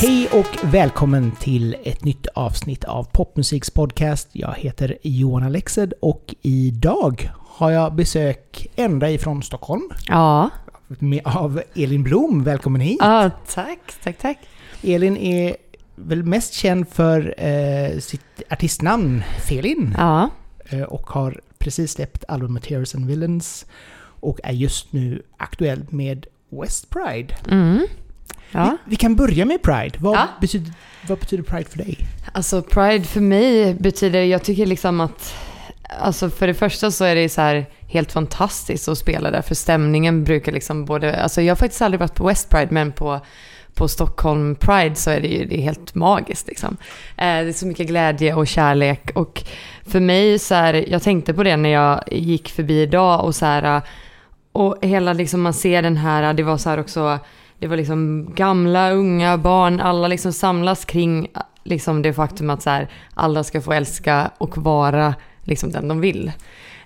Hej och välkommen till ett nytt avsnitt av Popmusiks podcast. Jag heter Johan Alexed och idag har jag besök ända ifrån Stockholm Ja. med, av Elin Blom. Välkommen hit! ja, tack, tack, tack. Elin är väl mest känd för eh, sitt artistnamn Felin Ja, eh, och har precis släppt albumet Heroes and Villains och är just nu aktuell med West Pride. mm. ja. Vi, vi kan börja med Pride. Vad, Ja. betyder, vad betyder Pride för dig? Alltså Pride för mig betyder, jag tycker liksom att, alltså för det första så är det så här helt fantastiskt att spela där, för stämningen brukar liksom både, alltså jag har faktiskt aldrig varit på West Pride, men på på Stockholm Pride så är det ju det är helt magiskt liksom. Eh, det är så mycket glädje och kärlek och för mig så här, jag tänkte på det när jag gick förbi idag och så här, och hela liksom man ser den här, det var så här också, det var liksom gamla, unga, barn, alla liksom samlas kring liksom det faktum att så här, alla ska få älska och vara liksom den de vill.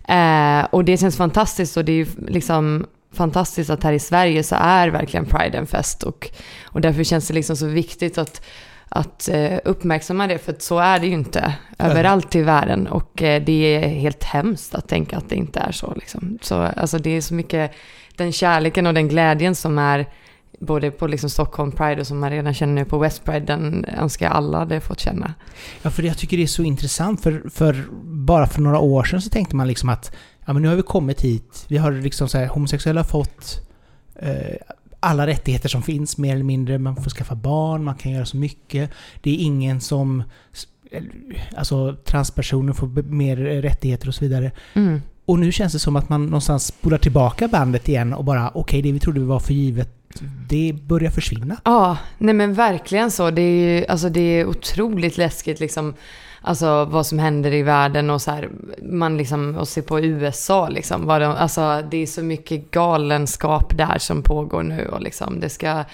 Eh, och det känns fantastiskt och det är ju liksom fantastiskt att här i Sverige så är verkligen Pride en fest och, och därför känns det liksom så viktigt att, att eh, uppmärksamma det för att så är det ju inte överallt i världen och eh, det är helt hemskt att tänka att det inte är så liksom. Så alltså det är så mycket den kärleken och den glädjen som är både på liksom Stockholm Pride och som man redan känner nu på West Pride, den önskar jag alla hade fått känna. Ja, för jag tycker det är så intressant. För, för bara för några år sedan så tänkte man liksom att ja, men nu har vi kommit hit. Vi har liksom så här, homosexuella fått eh, alla rättigheter som finns, mer eller mindre. Man får skaffa barn, man kan göra så mycket. Det är ingen som... Alltså transpersoner får mer rättigheter och så vidare. Mm. Och nu känns det som att man någonstans spolar tillbaka bandet igen och bara okej, det vi trodde var för givet, det börjar försvinna. Ja, nej men verkligen så. Det är ju alltså det är otroligt läskigt liksom. Alltså vad som händer i världen och så här, man liksom, och se på USA liksom. Vad de, alltså det är så mycket galenskap där som pågår nu och liksom det ska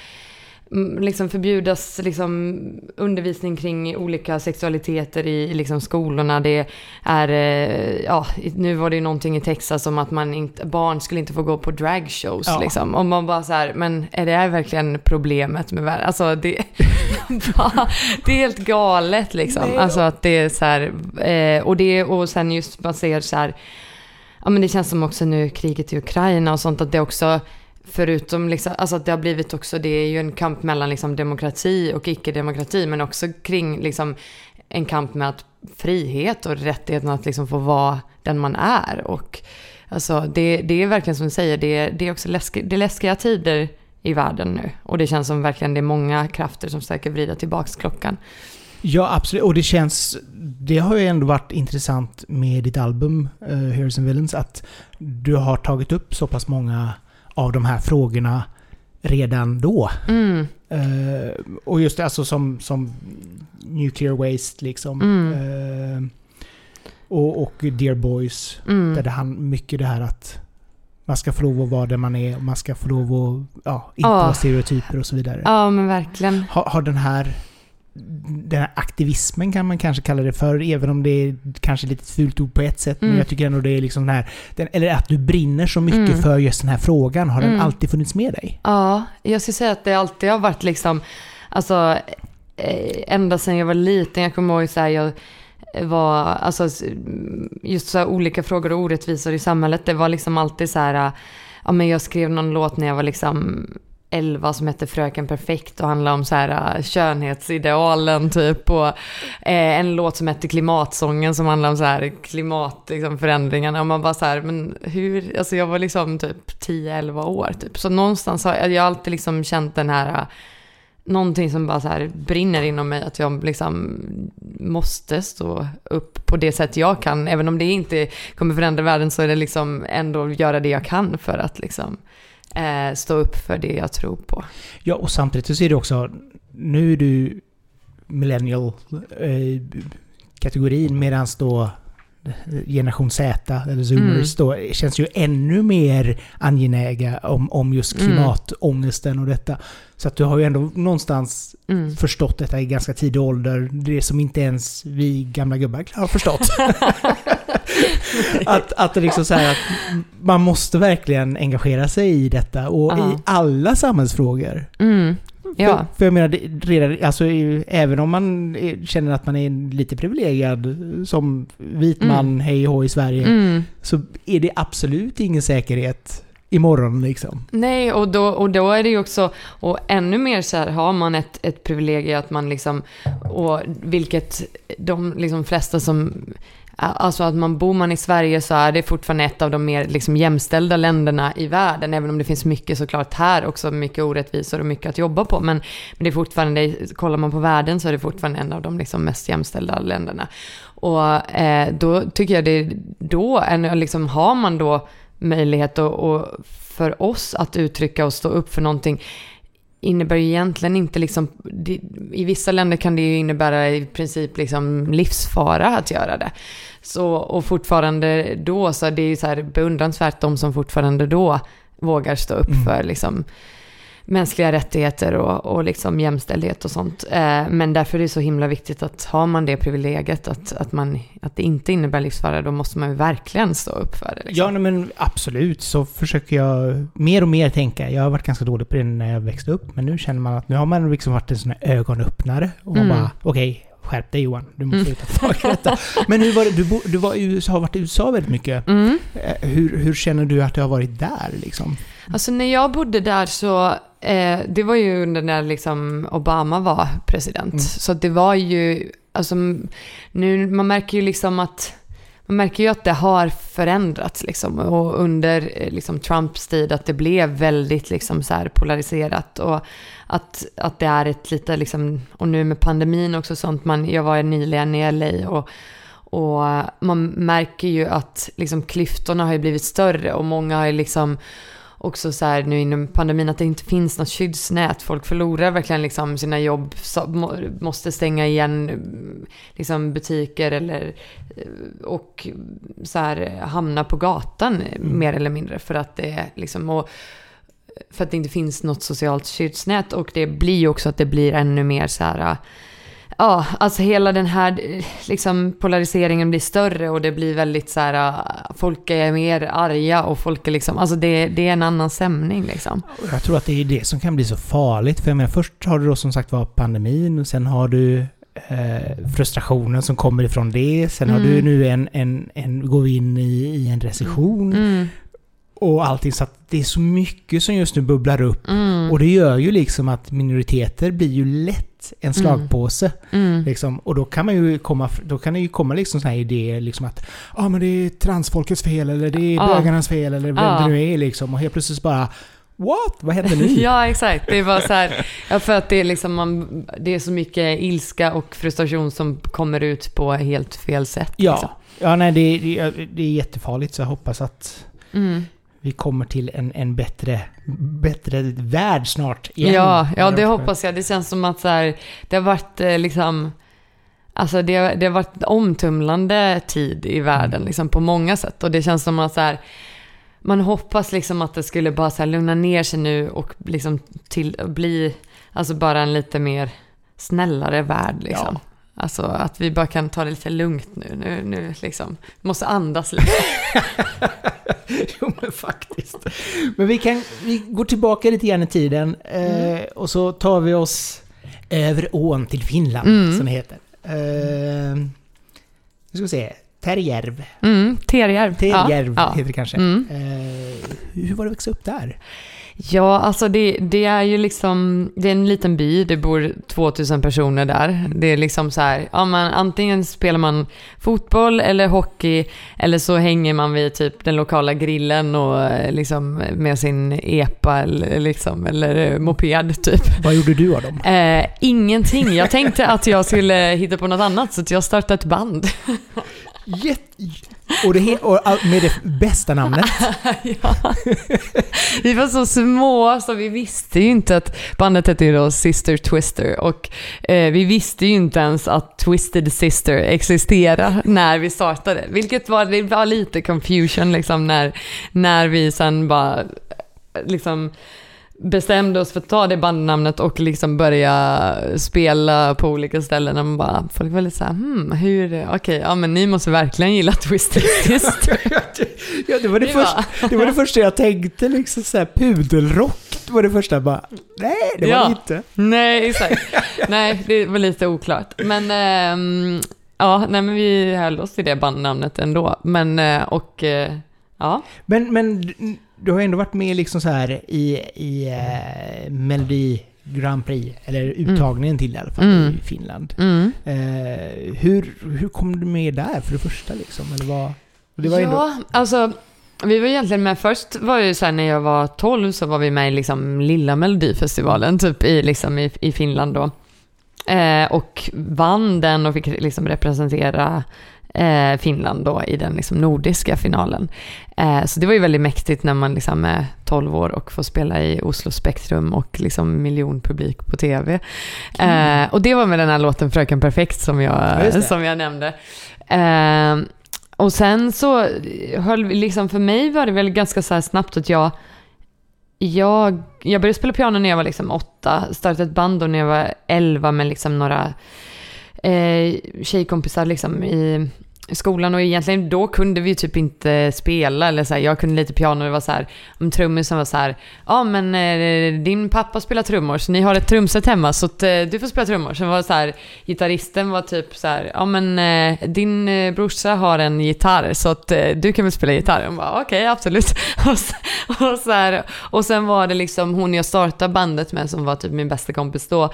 liksom förbjudas liksom undervisning kring olika sexualiteter i, liksom skolorna. Det är, eh, ja, nu var det ju någonting i Texas om att man inte, barn skulle inte få gå på dragshows Ja. liksom. Och man bara så här, men är det här verkligen problemet med världen? Alltså det, bara, det är helt galet liksom. Nej, alltså att det är så här, eh, och det, och sen just man ser så här, ja men det känns som också nu kriget i Ukraina och sånt att det också Förutom liksom, alltså att det har blivit också, det är ju en kamp mellan liksom demokrati och icke-demokrati, men också kring liksom en kamp med att frihet och rättigheten att liksom få vara den man är. Och alltså det, det är verkligen som du säger, det, det är också läsk, det är läskiga tider i världen nu. Och det känns som verkligen det är många krafter som försöker vrida tillbaks klockan. Ja, absolut. Och det känns... Det har ju ändå varit intressant med ditt album uh, Heroes and Villains att du har tagit upp så pass många av de här frågorna redan då. Mm, Eh, och just det, alltså som, som Nuclear Waste liksom. Mm. Eh, och, och Dear Boys. mm. Där det han mycket det här att man ska få lov att vara den man är och man ska få lov att ja, inte Ja. vara stereotyper och så vidare. Ja men verkligen. Har, har den här den här aktivismen kan man kanske kalla det för, även om det är kanske lite fult ord på ett sätt. Men Mm. jag tycker ändå det är liksom den här, den, eller att du brinner så mycket Mm. för just den här frågan. Har den Mm. alltid funnits med dig? Ja, jag skulle säga att det alltid har varit liksom, alltså eh, ända sedan jag var liten, jag kommer ihåg så här, jag var, alltså just så här olika frågor och orättvisor i samhället, det var liksom alltid så här, ja men jag skrev någon låt när jag var liksom 11 som hette Fröken Perfekt och handlade om så här könhetsidealen skönhetsidealen typ. Och eh, en låt som hette Klimatsången som handlade om så här klimatförändringarna. Liksom, och man bara så här, men hur, alltså jag var liksom typ 10-11 år typ. Så någonstans har jag, jag har alltid liksom känt den här, äh, någonting som bara så här brinner inom mig. Att jag liksom måste stå upp på det sätt jag kan. Även om det inte kommer förändra världen så är det liksom ändå göra det jag kan för att liksom eh, stå upp för det jag tror på. Ja, och samtidigt så ser du också, nu är du millennial eh, kategorin medan då generation Z, eller zoomers Mm. då, känns ju ännu mer angelägna om, om just Mm. klimatångesten och detta. Så att du har ju ändå någonstans Mm. förstått detta i ganska tidig ålder. Det som inte ens vi gamla gubbar har förstått. att, att det liksom så här att man måste verkligen engagera sig i detta och Ja. i alla samhällsfrågor. Mm. Ja. För, för jag menar, redan, alltså, även om man är- känner att man är lite privilegierad som vit Mm. man, hej och i Sverige, Mm. så är det absolut ingen säkerhet imorgon liksom. Nej, och då, och då är det ju också, och ännu mer så här, har man ett, ett privilegium att man liksom, och vilket de liksom flesta som, alltså att man bor man i Sverige så är det fortfarande ett av de mer liksom jämställda länderna i världen, även om det finns mycket såklart här också, mycket orättvisor och mycket att jobba på, men, men det är fortfarande, kollar man på världen så är det fortfarande en av de liksom mest jämställda länderna. Och eh, då tycker jag det, då, en, liksom, har man då möjlighet och, och för oss att uttrycka och stå upp för någonting innebär ju egentligen inte liksom, i vissa länder kan det ju innebära i princip liksom livsfara att göra det. Så, och fortfarande då så är det ju så här beundransvärt de som fortfarande då vågar stå upp Mm. för liksom mänskliga rättigheter och, och liksom jämställdhet och sånt. Eh, men därför är det så himla viktigt att har man det privilegiet att, att, man, att det inte innebär livsfara, då måste man ju verkligen stå upp för det. Liksom. Ja, men absolut. Så försöker jag mer och mer tänka. Jag har varit ganska dålig på det när jag växte upp. Men nu känner man att nu har man liksom varit en sån här ögonöppnare. Och man Mm. bara, okej, skärp dig Johan. Du måste Mm. ta tag i detta. Men hur var det, du, bo, du var i USA, har varit i USA väldigt mycket. Mm. Eh, Hur, hur känner du att du har varit där liksom? Alltså när jag bodde där så, eh, det var ju under när liksom Obama var president. Mm. Så det var ju, alltså nu, man märker ju liksom att, man märker ju att det har förändrats liksom. Och under eh, liksom Trumps tid att det blev väldigt liksom så här polariserat. Och att, att det är ett lite liksom, och nu med pandemin också sånt, man, jag var nyligen i LA och och man märker ju att liksom klyftorna har ju blivit större och många har ju liksom också så här nu inom pandemin att det inte finns något skyddsnät. Folk förlorar verkligen liksom sina jobb, måste stänga igen liksom butiker eller eh, och så här hamna på gatan Mm. mer eller mindre för att det är liksom och för att det inte finns något socialt skyddsnät och det blir ju också att det blir ännu mer så här Ja, alltså hela den här liksom, polariseringen blir större och det blir väldigt så här, eh, folk är mer arga och folk är liksom, alltså det, det är en annan stämning liksom. Jag tror att det är det som kan bli så farligt. För jag menar, först har du då som sagt var pandemin och sen har du eh, frustrationen som kommer ifrån det. Sen har Mm. du nu en, en, en går vi in i, i en recession Mm, och allting. Så att det är så mycket som just nu bubblar upp. mm, Och det gör ju liksom att minoriteter blir ju lätt en slagpåse. mm, Liksom. Och då kan man ju komma, då kan det ju komma liksom såna här idéer liksom att ah, men det är transfolkets fel eller det är Ja. bögarnas fel eller vem Ja. det nu är liksom. Och helt plötsligt bara What? Vad händer nu? Ja, exakt. Det är så här, ja, för att det är liksom man, det är så mycket ilska och frustration som kommer ut på helt fel sätt. Ja, Liksom. ja nej, det, det, det är jättefarligt så jag hoppas att Mm. Vi kommer till en, en bättre, bättre värld snart igen. Ja, ja, det hoppas jag. Det känns som att så här, det har varit eh, liksom... Alltså det, det har varit omtumlande tid i världen Mm. liksom, på många sätt. Och det känns som att så här, man hoppas liksom att det skulle bara så här, lugna ner sig nu och liksom till, bli alltså bara en lite mer snällare värld. Liksom. Ja. Alltså att vi bara kan ta det lite lugnt nu. Nu, nu liksom, måste andas lite. jo men faktiskt. Men vi kan, vi går tillbaka lite grann i tiden Mm. eh, och så tar vi oss över ån till Finland Mm. som det heter. Eh, nu ska vi se. Terjärv. Mm, Terjärv. Terjärv Ja, ja. heter det kanske. Mm. Eh, hur var det att växa upp där? Ja, alltså det, det är ju liksom, det är en liten by, det bor 2000 personer där. Det är liksom så här, ja men antingen spelar man fotboll eller hockey eller så hänger man vid typ den lokala grillen och eh, liksom med sin epa eller, liksom, eller eh, moped typ. Vad gjorde du av dem? Eh, ingenting, jag tänkte att jag skulle hitta på något annat så jag startade ett band. Jätte, och, det, och med det bästa namnet. ja. Vi var så små så vi visste ju inte att bandet hette ju då Sister Twister och eh, vi visste ju inte ens att Twisted Sister existerade när vi startade. Vilket var, det var lite confusion liksom när, när vi sen bara eh, liksom bestämde oss för att ta det bandnamnet och liksom börja spela på olika ställen. Och man bara, folk var lite såhär, hmm, hur, okej, ja men ni måste verkligen gilla Twisted Sister. ja, det, var det, Det första, det var det första jag tänkte, liksom så här, pudelrock. Det var det första jag bara, nej det var Ja. inte. Nej, exakt. Nej, det var lite oklart. Men ehm, ja, nej men vi höll oss till det bandnamnet ändå. Men, eh, och eh, ja. Men, men du- har ändå varit med liksom så här i, i eh, Melodi Grand Prix, eller uttagningen till det i alla fall, Mm. i Finland. Mm. Eh, hur, hur kom du med där för det första liksom? Eller vad? Det var ändå, Ja, alltså vi var egentligen med först var ju så här när jag var 12 så var vi med i liksom lilla melodifestivalen typ i, liksom i, i Finland då. Eh, och vann den och fick liksom representera eh, Finland då i den liksom nordiska finalen. Eh, så det var ju väldigt mäktigt när man liksom är 12 år och får spela i Oslo Spektrum och liksom miljonpublik på tv. Eh, och det var med den här låten Fröken Perfekt som Ja, jag, som jag nämnde. Eh, och sen så höll vi liksom, för mig var det väl ganska så här snabbt att jag, jag, jag började spela piano när jag var liksom åtta, startade ett band då när jag var elva med liksom några eh, tjejkompisar liksom i skolan och egentligen då kunde vi ju typ inte spela eller så här, jag kunde lite piano och det var så här, om trummisen var så här, ja men eh, din pappa spelar trummor så ni har ett trumset hemma så att, eh, du får spela trummor. Sen var det så här, gitarristen var typ så här, ja men eh, din eh, brorsa har en gitarr så att eh, du kan väl spela gitarr? Hon bara okej absolut. och, så, och, så här, och sen var det liksom hon jag startade bandet med som var typ min bästa kompis då.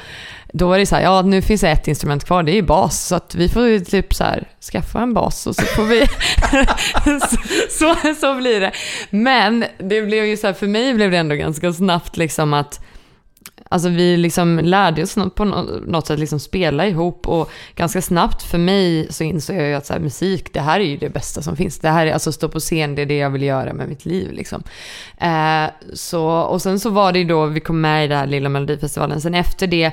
Då var det så här, ja nu finns det ett instrument kvar, det är ju bas. Så att vi får ju typ så här, skaffa en bas och så får vi... så, så, så blir det. Men det blev ju så här, för mig blev det ändå ganska snabbt liksom att Alltså vi liksom lärde oss på något sätt liksom spela ihop och ganska snabbt för mig så insåg jag ju att så här, musik, det här är ju det bästa som finns. Det här är alltså stå på scen, det är det jag vill göra med mitt liv liksom. Eh, så, och sen så var det ju då vi kom med i den här lilla melodifestivalen. Sen efter det,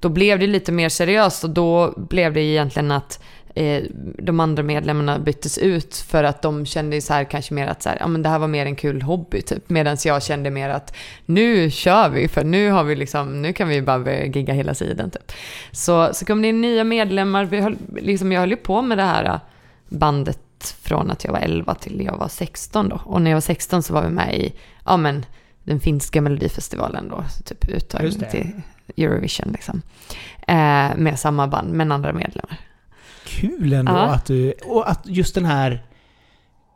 då blev det lite mer seriöst och då blev det egentligen att eh, de andra medlemmarna byttes ut för att de kände så här kanske mer att så här, ja, men det här var mer en kul hobby typ. Medan jag kände mer att nu kör vi för nu har vi liksom, nu kan vi bara gigga hela tiden typ. Så, så kom det in nya medlemmar, vi höll, liksom, jag höll ju på med det här äh, bandet från att jag var 11 till jag var 16 då. Och när jag var 16 så var vi med i, ja men den finska melodifestivalen då, typ uttagning till Eurovision liksom. Eh, med samma band, men andra medlemmar. Kul ändå Ja. att du... Och att just den här...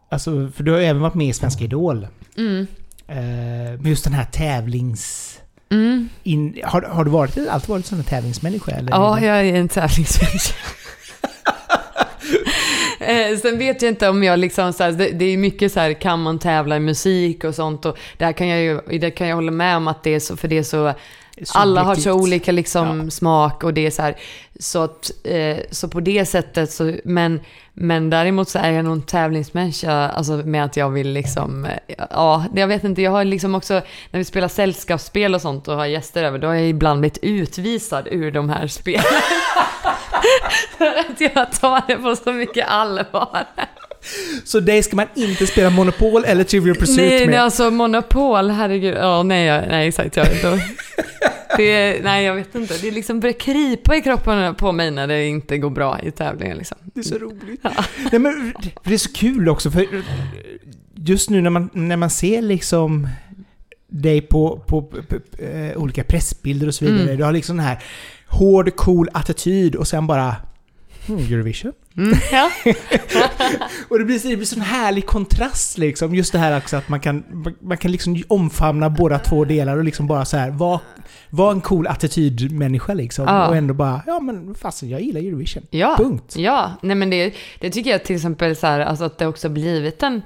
Alltså, för du har ju även varit med i Svenska Idol. Mm. Eh, men just den här tävlings... Mm. In, har, har du varit, alltid varit här tävlingsmänniska? Eller? Ja, jag är en tävlingsmänniska. Eh, Sen vet jag inte om jag liksom så här, det, det är mycket så här, kan man tävla i musik och sånt och det här kan jag ju, det kan jag hålla med om att det är så, för det är så, alla har så olika liksom Ja. smak och det är så här, så att, eh, så på det sättet så, men, men däremot så är jag nog en tävlingsmänniska, alltså med att jag vill liksom, eh, ja, jag vet inte, jag har liksom också, när vi spelar sällskapsspel och sånt och har gäster över, då har jag ibland blivit utvisad ur de här spelen. För att jag tar det på så mycket allvar. Så dig ska man inte spela Monopol eller Trivial Pursuit Nej, med? nej, alltså Monopol, herregud. Ja, nej, nej exakt. Jag, då, det, nej, jag vet inte. Det liksom börjar krypa i kroppen på mig när det inte går bra i tävlingen. Liksom. Det är så roligt. Nej, men, det är så kul också, för just nu när man, när man ser liksom dig på, på, på, på eh, olika pressbilder och så vidare. Mm. Du har liksom den här hård, cool attityd och sen bara hmm, Eurovision. Mm, ja. Och det blir, det blir sån härlig kontrast liksom. Just det här också att man kan, man kan liksom omfamna båda två delar och liksom bara så här vara var en cool attitydmänniska liksom. Ja. Och ändå bara, ja men fasen jag gillar Eurovision. Ja, Punkt. ja. Nej, men det, det tycker jag till exempel så här, alltså att det också blivit en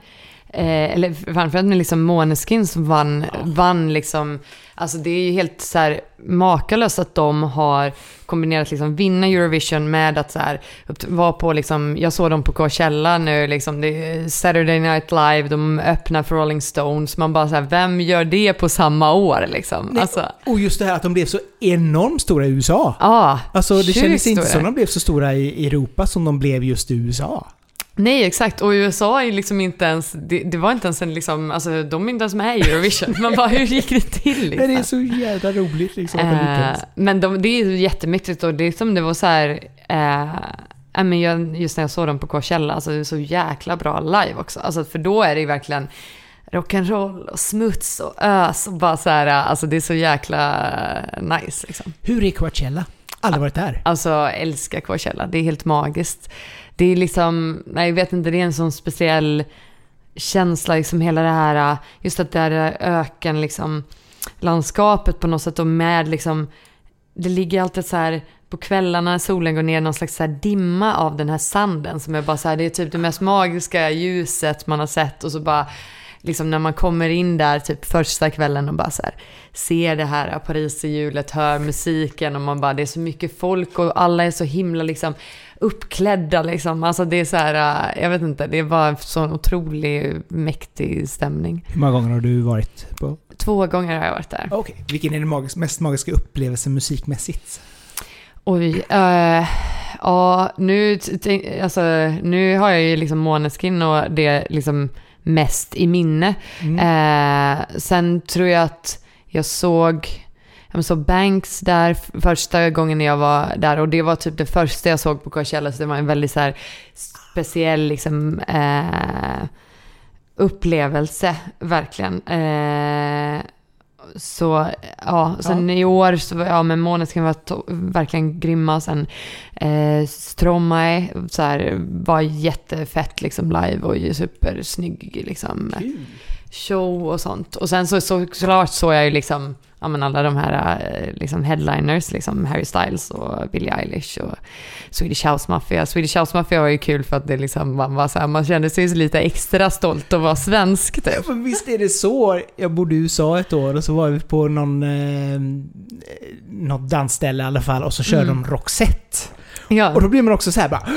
Eh, eller framförallt med liksom Måneskin som vann, vann liksom, alltså det är ju helt så här makalöst att de har kombinerat liksom vinna Eurovision med att så här vara på liksom, jag såg dem på Coachella nu liksom, det är Saturday Night Live, de öppnar för Rolling Stones, man bara så här, vem gör det på samma år liksom? Nej, alltså, och just det här att de blev så enormt stora i USA. ja, Alltså det kändes inte som de blev så stora i Europa som de blev just i USA. Nej, exakt. Och USA är liksom inte ens, det, det var inte ens en liksom, alltså de är inte ens med i Eurovision. Man bara, hur gick det till liksom? Men det är så jävla roligt liksom. Eh, men de, det är ju jättemäktigt och det är som det var så här, eh, men jag, just när jag såg dem på Coachella, alltså det är så jäkla bra live också. Alltså för då är det ju verkligen rock'n'roll och smuts och ös och bara så här, alltså det är så jäkla eh, nice liksom. Hur är Coachella? Aldrig varit där. Alltså älskar Coachella, det är helt magiskt. Det är liksom, nej jag vet inte, det är en sån speciell känsla, liksom hela det här, just att det är öken liksom, landskapet på något sätt och med liksom, det ligger alltid så här på kvällarna när solen går ner någon slags så här dimma av den här sanden som är bara så här, det är typ det mest magiska ljuset man har sett och så bara liksom när man kommer in där typ första kvällen och bara så här ser det här pariserhjulet, hör musiken och man bara det är så mycket folk och alla är så himla liksom uppklädda liksom. Alltså det är så här, äh, jag vet inte, det bara en sån otrolig mäktig stämning. Hur många gånger har du varit på? Två gånger har jag varit där. Okej. Vilken är den magis- mest magiska upplevelsen musikmässigt? Oj, eh, ja nu, alltså, nu har jag ju liksom Måneskin och det liksom mest i minne. Mm. Eh, sen tror jag att jag såg, jag såg Banks där första gången jag var där och det var typ det första jag såg på Coachella så det var en väldigt så speciell liksom eh, upplevelse verkligen. Eh, så ja, sen i år så var jag med Måneskin var verkligen grymma. Sen eh, Stromae så här, var jättefett liksom live och supersnygg liksom Kul. show och sånt. Och sen så, så såklart såg jag ju liksom, ja men alla de här eh, liksom headliners, liksom Harry Styles och Billie Eilish och Swedish House Mafia. Swedish House Mafia var ju kul för att det liksom, man, var så här, man kände sig lite extra stolt att vara svensk typ. Ja, men visst är det så. Jag bodde i USA ett år och så var vi på någon, eh, något dansställe i alla fall och så körde Mm. de Roxette. Ja, Och då blir man också så här bara...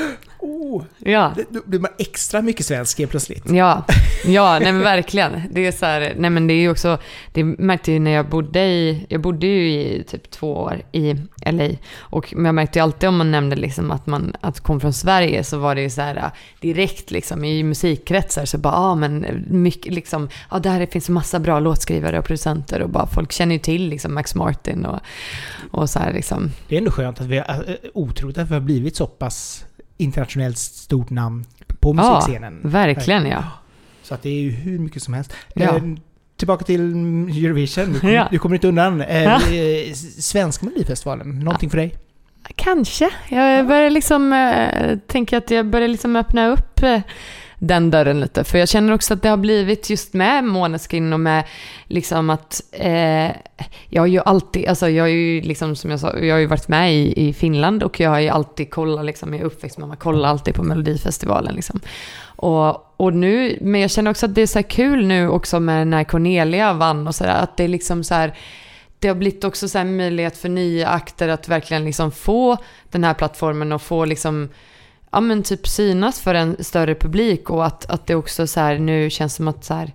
Oh, ja. då blir man extra mycket svensk helt plötsligt. Ja, ja nej men verkligen. Det är så här, nej men det är också, det märkte jag när jag bodde i, jag bodde ju i typ två år i LA. Och jag märkte ju alltid om man nämnde liksom att man att kom från Sverige så var det ju så här direkt liksom i musikkretsar så bara, ja ah, men mycket liksom, ja där finns massa bra låtskrivare och producenter och bara folk känner ju till liksom Max Martin och, och så här liksom. Det är ändå skönt att vi har, äh, otroligt att vi har blivit så pass internationellt stort namn på Ja, musikscenen. verkligen ja. Så att det är ju hur mycket som helst. Ja. Eh, tillbaka till Eurovision. Du kommer, Ja. du kommer inte undan. Eh, Ja. eh, Svenska Melodifestivalen, någonting för dig? Kanske. Jag börjar liksom eh, tänka att jag börjar liksom öppna upp eh, den dörren lite. För jag känner också att det har blivit just med Måneskin och med liksom att eh, jag har ju alltid, alltså jag har ju liksom som jag sa, jag har ju varit med i, i Finland och jag har ju alltid kollat liksom, jag är uppväxt med man kollar alltid på Melodifestivalen liksom. Och, och nu, men jag känner också att det är så här kul nu också med när Cornelia vann och sådär, att det är liksom så här det har blivit också så här möjlighet för nya akter att verkligen liksom få den här plattformen och få liksom, ja men typ synas för en större publik och att, att det också så här nu känns som att så här,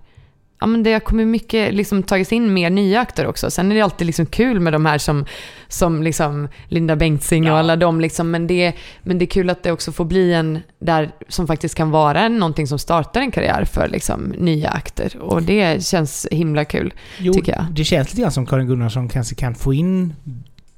ja men det har kommit mycket, liksom tagits in mer nya akter också. Sen är det alltid liksom kul med de här som, som liksom Linda Bengtzing och Ja. alla de liksom, men det, men det är kul att det också får bli en där som faktiskt kan vara någonting som startar en karriär för liksom nya akter. Och det känns himla kul. Jo, Tycker jag. det känns lite grann som Karin Gunnarsson kanske kan få in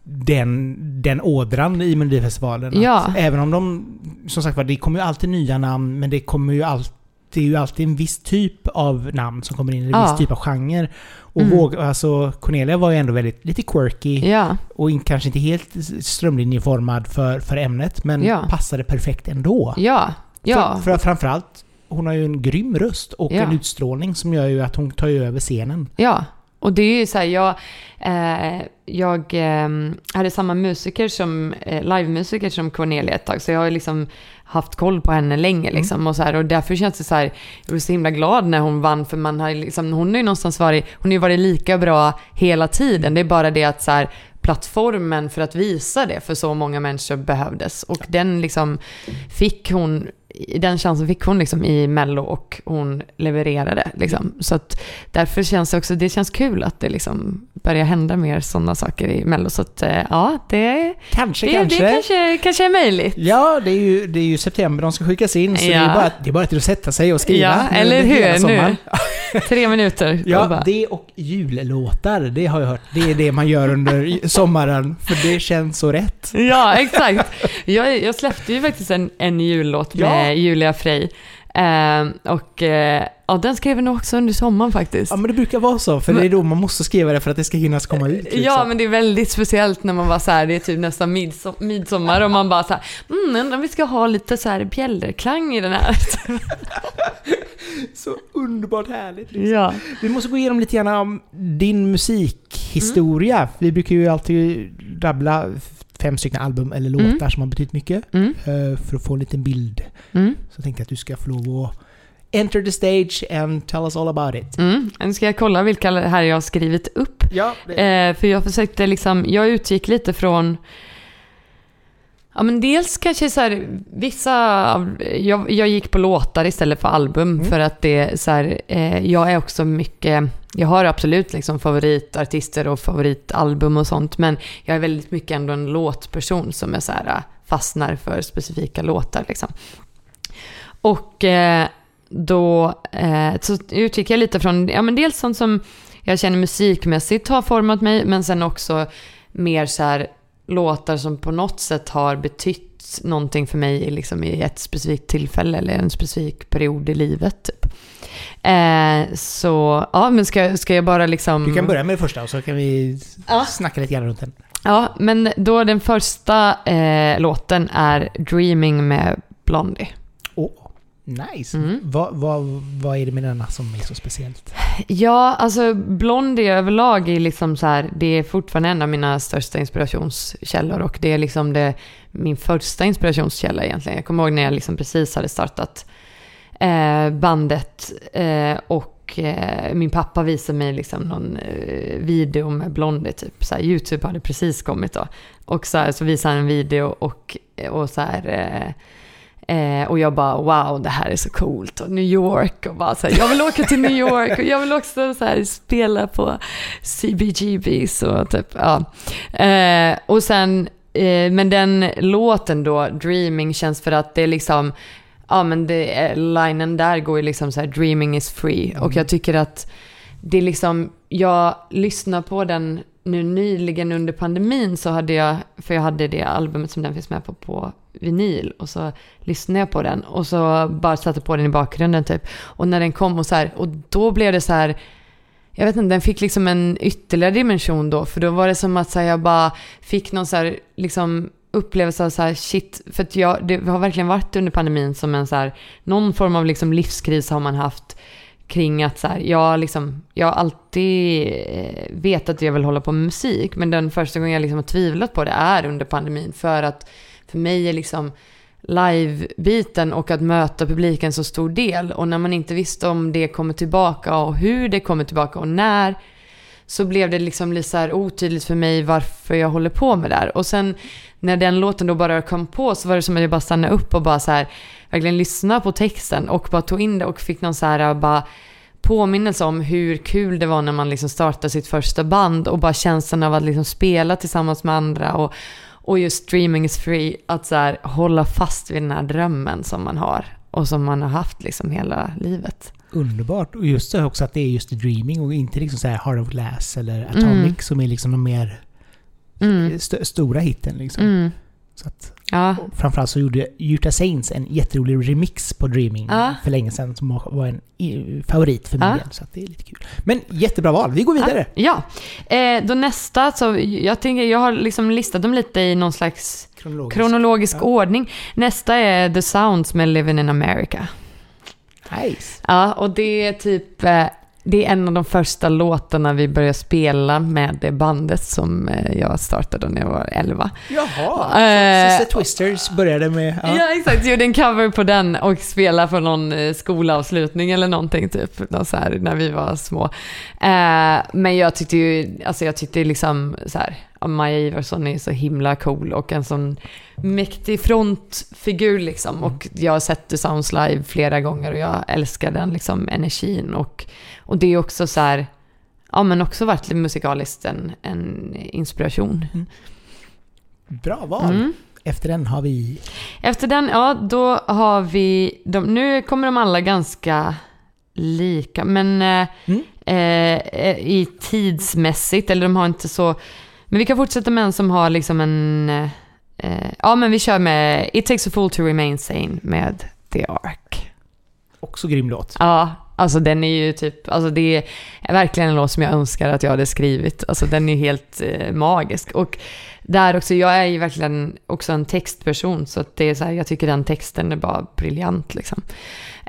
den, den ådran i Melodifestivalen. Ja. Även om de, som sagt var, det kommer ju alltid nya namn, men det kommer ju alltid det är ju alltid en viss typ av namn som kommer in, en Ja. viss typ av genre. Och Mm. våga, alltså Cornelia var ju ändå väldigt, lite quirky Ja, och in, kanske inte helt strömlinjeformad för, för ämnet, men Ja. passade perfekt ändå. ja, ja. För, för framförallt, hon har ju en grym röst och en utstrålning som gör ju att hon tar ju över scenen. Ja, Och det är ju så här, jag, eh, jag eh, hade samma musiker som, eh, livemusiker som Cornelia ett tag, så jag har liksom haft koll på henne länge Mm. liksom. Och, så här, och därför känns det så här, jag blev så himla glad när hon vann, för man har liksom, hon har ju någonstans varit, hon har ju varit lika bra hela tiden. Det är bara det att så här, plattformen för att visa det för så många människor behövdes. Och den liksom fick hon, den chansen fick hon liksom i Mello och hon levererade. Liksom. Så att därför känns det också, det känns kul att det liksom börjar hända mer sådana saker i Mello. Så att eh, ja, det, Kanske, det, kanske. det kanske, kanske är möjligt. Ja, det är, ju, det är ju september de ska skickas in, så det, Ja. är bara, det är bara till att sätta sig och skriva. Ja, nu eller hur? sommaren. Tre minuter. Ja, det och jullåtar, det har jag hört. Det är det man gör under sommaren, för det känns så rätt. Ja, exakt. Jag, jag släppte ju faktiskt en, en jullåt med Ja. Julia Frey. Eh, och eh, ja, den skrev jag nog också under sommaren faktiskt. Ja, men det brukar vara så, för det är då man måste skriva det för att det ska hinnas komma ut. Liksom. Ja, men det är väldigt speciellt när man bara så här, det är typ nästan midsom, midsommar och man bara så här, mm, undrar om vi ska ha lite så här bjällrklang i den här. Så underbart härligt. Liksom. Ja. Vi måste gå igenom lite grann om din musikhistoria. Vi brukar ju alltid rabbla fem stycken album eller låtar Mm. som har betytt mycket. Mm, eh, För att få en liten bild. mm, Så tänkte jag att du ska få lov att enter the stage and tell us all about it. mm. Nu ska jag kolla vilka här jag har skrivit upp. Ja, Eh, för jag försökte liksom, jag utgick lite från Ja men dels kanske så här, vissa, jag, jag gick på låtar istället för album Mm. för att det så här, eh, jag är också mycket, jag har absolut liksom favoritartister och favoritalbum och sånt men jag är väldigt mycket ändå en låtperson som är så här, eh, fastnar för specifika låtar liksom. Och eh, då eh, så utgick jag lite från, ja men dels sånt som jag känner musikmässigt har format mig, men sen också mer så här låtar som på något sätt har betytt någonting för mig i liksom i ett specifikt tillfälle eller en specifik period i livet. Typ. Eh, så, ja men ska, ska jag bara liksom... Du kan börja med det första och så kan vi Ja. snacka lite grann runt den. Ja, men då den första eh, låten är Dreaming med Blondie. Nice. Mm. Vad, vad, vad är det med denna som är så speciellt? Ja, alltså Blondie överlag är liksom så här, det är fortfarande en av mina största inspirationskällor och det är liksom det, min första inspirationskälla egentligen. Jag kommer ihåg när jag liksom precis hade startat eh, bandet eh, och eh, min pappa visade mig liksom någon eh, video med Blondie typ. Så här, Youtube hade precis kommit då. Och så, här, så visade han en video och, och så här eh, och jag bara wow, det här är så coolt. Och New York och bara så här, jag vill åka till New York och jag vill också så här, spela på CBGBs och typ, ja. Eh, och sen, eh, men den låten då, Dreaming, känns för att det är liksom, ja men det, linen där går ju liksom så här, dreaming is free. Och jag tycker att det är liksom, jag lyssnar på den nu nyligen under pandemin så hade jag, för jag hade det albumet som den finns med på, på vinyl och så lyssnade jag på den och så bara satte på den i bakgrunden typ. Och när den kom och så här, och då blev det så här, jag vet inte, den fick liksom en ytterligare dimension då, för då var det som att så här, jag bara fick någon så här, liksom upplevelse av så här, shit, för att jag, det har verkligen varit under pandemin som en så här, någon form av liksom livskris har man haft kring att så här, jag, liksom, jag har alltid eh, vetat att jag vill hålla på med musik, men den första gången jag liksom har tvivlat på det är under pandemin, för att för mig är liksom live-biten och att möta publiken så stor del. Och när man inte visste om det kommer tillbaka och hur det kommer tillbaka och när, så blev det liksom lite så här otydligt för mig varför jag håller på med det här. Och sen när den låten då bara kom på så var det som att jag bara stannade upp och bara så här, verkligen lyssnade på texten och bara tog in det och fick någon så här eh, bara påminnelse om hur kul det var när man liksom startade sitt första band och bara känslan av att liksom spela tillsammans med andra och, och just streaming is free, att så här, hålla fast vid den här drömmen som man har och som man har haft liksom hela livet. Underbart. Och just det också att det är just Dreaming och inte liksom så här Heart of Glass eller Atomic Mm. som är liksom de mer Mm. st- stora hitten. Liksom. Mm. Så att, Ja. framförallt så gjorde Utah Saints en jätterolig remix på Dreaming Ja. för länge sedan som var en favorit för min Ja. Så det är lite kul. Men jättebra val. Vi går vidare. Ja, eh, då nästa, så jag tänker, jag har liksom listat dem lite i någon slags kronologisk Ja. ordning. Nästa är The Sounds med Living in America. nice. Ja, och det är typ, eh, det är en av de första låtarna vi började spela med det bandet som eh, jag startade när jag var 11. Jaha, Eh, Sister Twisters började med... Ja, Ja. exakt. Gjorde en cover på den och spelade för någon eh, skolavslutning eller någonting typ. Någon så här, när vi var små. Eh, men jag tyckte ju, alltså jag tyckte liksom så här, Maja Ivarsson är så himla cool och en sån mäktig frontfigur liksom. Och jag har sett The Sounds live flera gånger och jag älskar den liksom energin. Och, och det är också så här, ja men också varit musikaliskt en, en inspiration. Bra val. Mm. Efter den har vi... Efter den, ja då har vi, de, nu kommer de alla ganska lika, men eh, Mm. eh, i tidsmässigt, eller de har inte så, men vi kan fortsätta med en som har liksom en, eh, eh, ja men vi kör med It takes a fool to remain sane med The Ark. Också grym låt. Ja, alltså den är ju typ, alltså det är verkligen en låt som jag önskar att jag hade skrivit. Alltså den är helt eh, magisk. Och där också, jag är ju verkligen också en textperson, så att det är så här, jag tycker den texten är bara briljant liksom.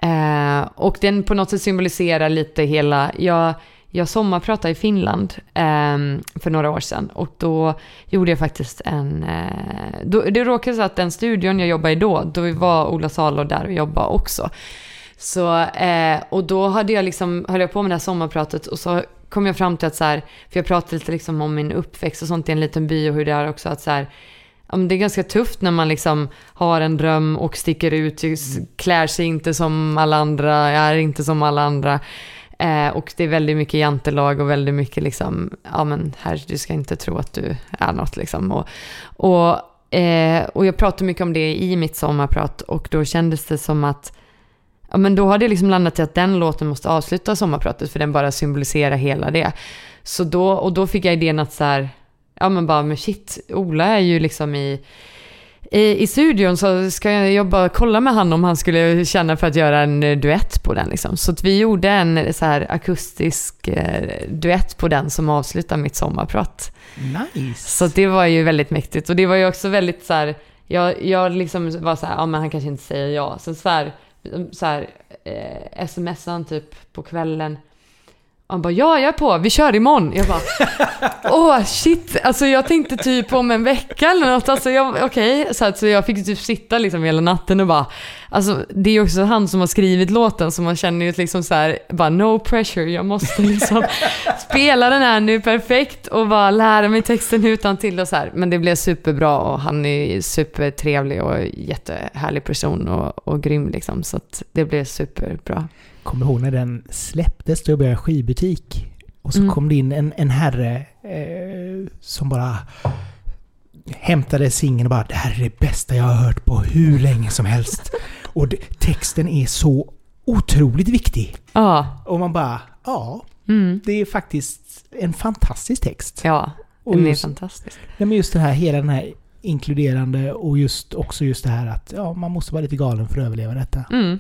Eh, och den på något sätt symboliserar lite hela, jag, jag sommarpratade i Finland eh, för några år sedan och då gjorde jag faktiskt en, eh, då, det råkade så att den studion jag jobbade i då, då var Ola Salo där och jobbade också. Så, eh, och då hade jag liksom, höll jag på med det här sommarpratet och så kom jag fram till att så här, för jag pratade lite liksom om min uppväxt och sånt i en liten by och hur det är också att så här, det är ganska tufft när man liksom har en dröm och sticker ut, klär sig inte som alla andra, är inte som alla andra. Eh, och det är väldigt mycket jantelag och väldigt mycket liksom, ja men här, du ska inte tro att du är något liksom. Och, och, eh, och jag pratade mycket om det i mitt sommarprat och då kändes det som att Ja men då har det liksom landat i att den låten måste avsluta sommarpratet för den bara symboliserar hela det. Så då, och då fick jag idén att så här, ja men bara men shit, Ola är ju liksom i, i, i studion så ska jag, bara kolla med han om han skulle känna för att göra en eh, duett på den liksom. Så att vi gjorde en så här akustisk eh, duett på den som avslutar mitt sommarprat. Nice. Så det var ju väldigt mäktigt och det var ju också väldigt så här, jag, jag liksom var så här, ja men han kanske inte säger ja. Sen så här, så här eh, smsade han typ på kvällen. Han bara, ja jag är på, vi kör imorgon. Jag bara, åh shit, alltså jag tänkte typ om en vecka eller något. Alltså jag, okej, så, att, så jag fick typ sitta liksom hela natten och bara, alltså det är ju också han som har skrivit låten så man känner ju liksom så här, bara no pressure, jag måste liksom spela den här nu perfekt och bara lära mig texten utan till och så här. Men det blev superbra och han är supertrevlig och jättehärlig person och, och grym liksom. Så att det blev superbra. Kommer ihåg när den släpptes, då jobbade jag i skivbutik. Och så Mm. kom det in en, en herre eh, som bara hämtade singeln och bara Det här är det bästa jag har hört på hur länge som helst. Och det, texten är så otroligt viktig. Ja, Och man bara, ja, mm. det är faktiskt en fantastisk text. ja, Och den är just- fantastisk. Nej, men just det här, hela den här inkluderande och just också just det här att ja, man måste vara lite galen för att överleva detta. Mm.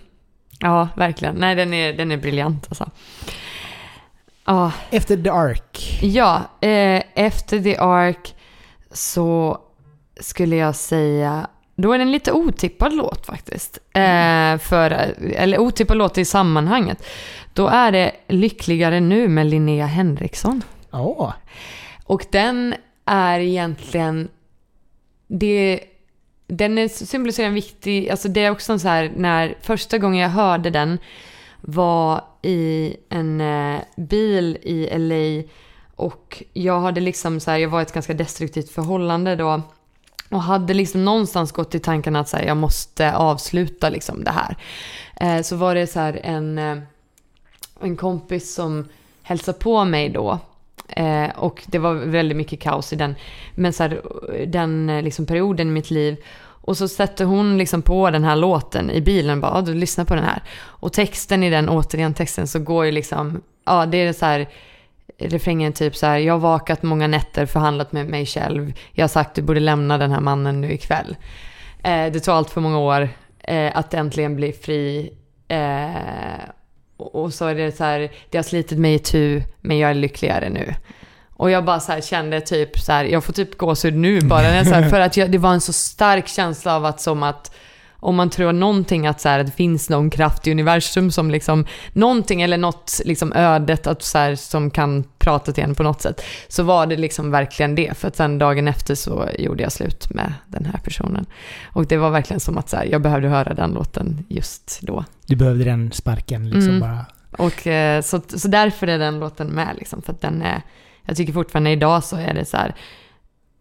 Ja, verkligen. Nej, den är, den är briljant alltså. Ja, Efter The Ark. ja eh, efter The Ark så skulle jag säga, då är det en lite otippad låt faktiskt. Eh, för, eller otippad låt i sammanhanget. Då är det Lyckligare nu med Linnea Henriksson. Ja. Och den är egentligen... Det, den är, symboliserar en viktig... Alltså det är också en så här, när första gången jag hörde den var i en eh, bil i LA och jag hade liksom så här, jag var i ett ganska destruktivt förhållande då och hade liksom någonstans gått i tanken att så här, jag måste avsluta liksom det här. Eh, så var det så här en, eh, en kompis som hälsade på mig då Eh, och det var väldigt mycket kaos i den, men så här, den eh, liksom perioden i mitt liv. Och så sätter hon liksom på den här låten i bilen och bara, ah, du lyssnar på den här. Och texten i den, återigen texten, så går ju liksom, ja det är så här, refrängen typ så här, jag har vakat många nätter, förhandlat med mig själv. Jag har sagt du borde lämna den här mannen nu ikväll. Eh, det tog allt för många år eh, att äntligen bli fri. Eh, och så är det så här, det har slitit mig i tu, men jag är lyckligare nu. Och jag bara så här kände typ så här, jag får typ gåshud nu bara. Så här, för att jag, det var en så stark känsla av att som att, om man tror någonting att, så här, att det finns någon kraft i universum som liksom, någonting eller något liksom ödet att, så här, som kan prata till en på något sätt, så var det liksom verkligen det. För att sen dagen efter så gjorde jag slut med den här personen. Och det var verkligen som att så här, jag behövde höra den låten just då. Du behövde den sparken liksom Mm. bara. Och eh, så, så därför är den låten med liksom, för att den är, jag tycker fortfarande idag så är det så här,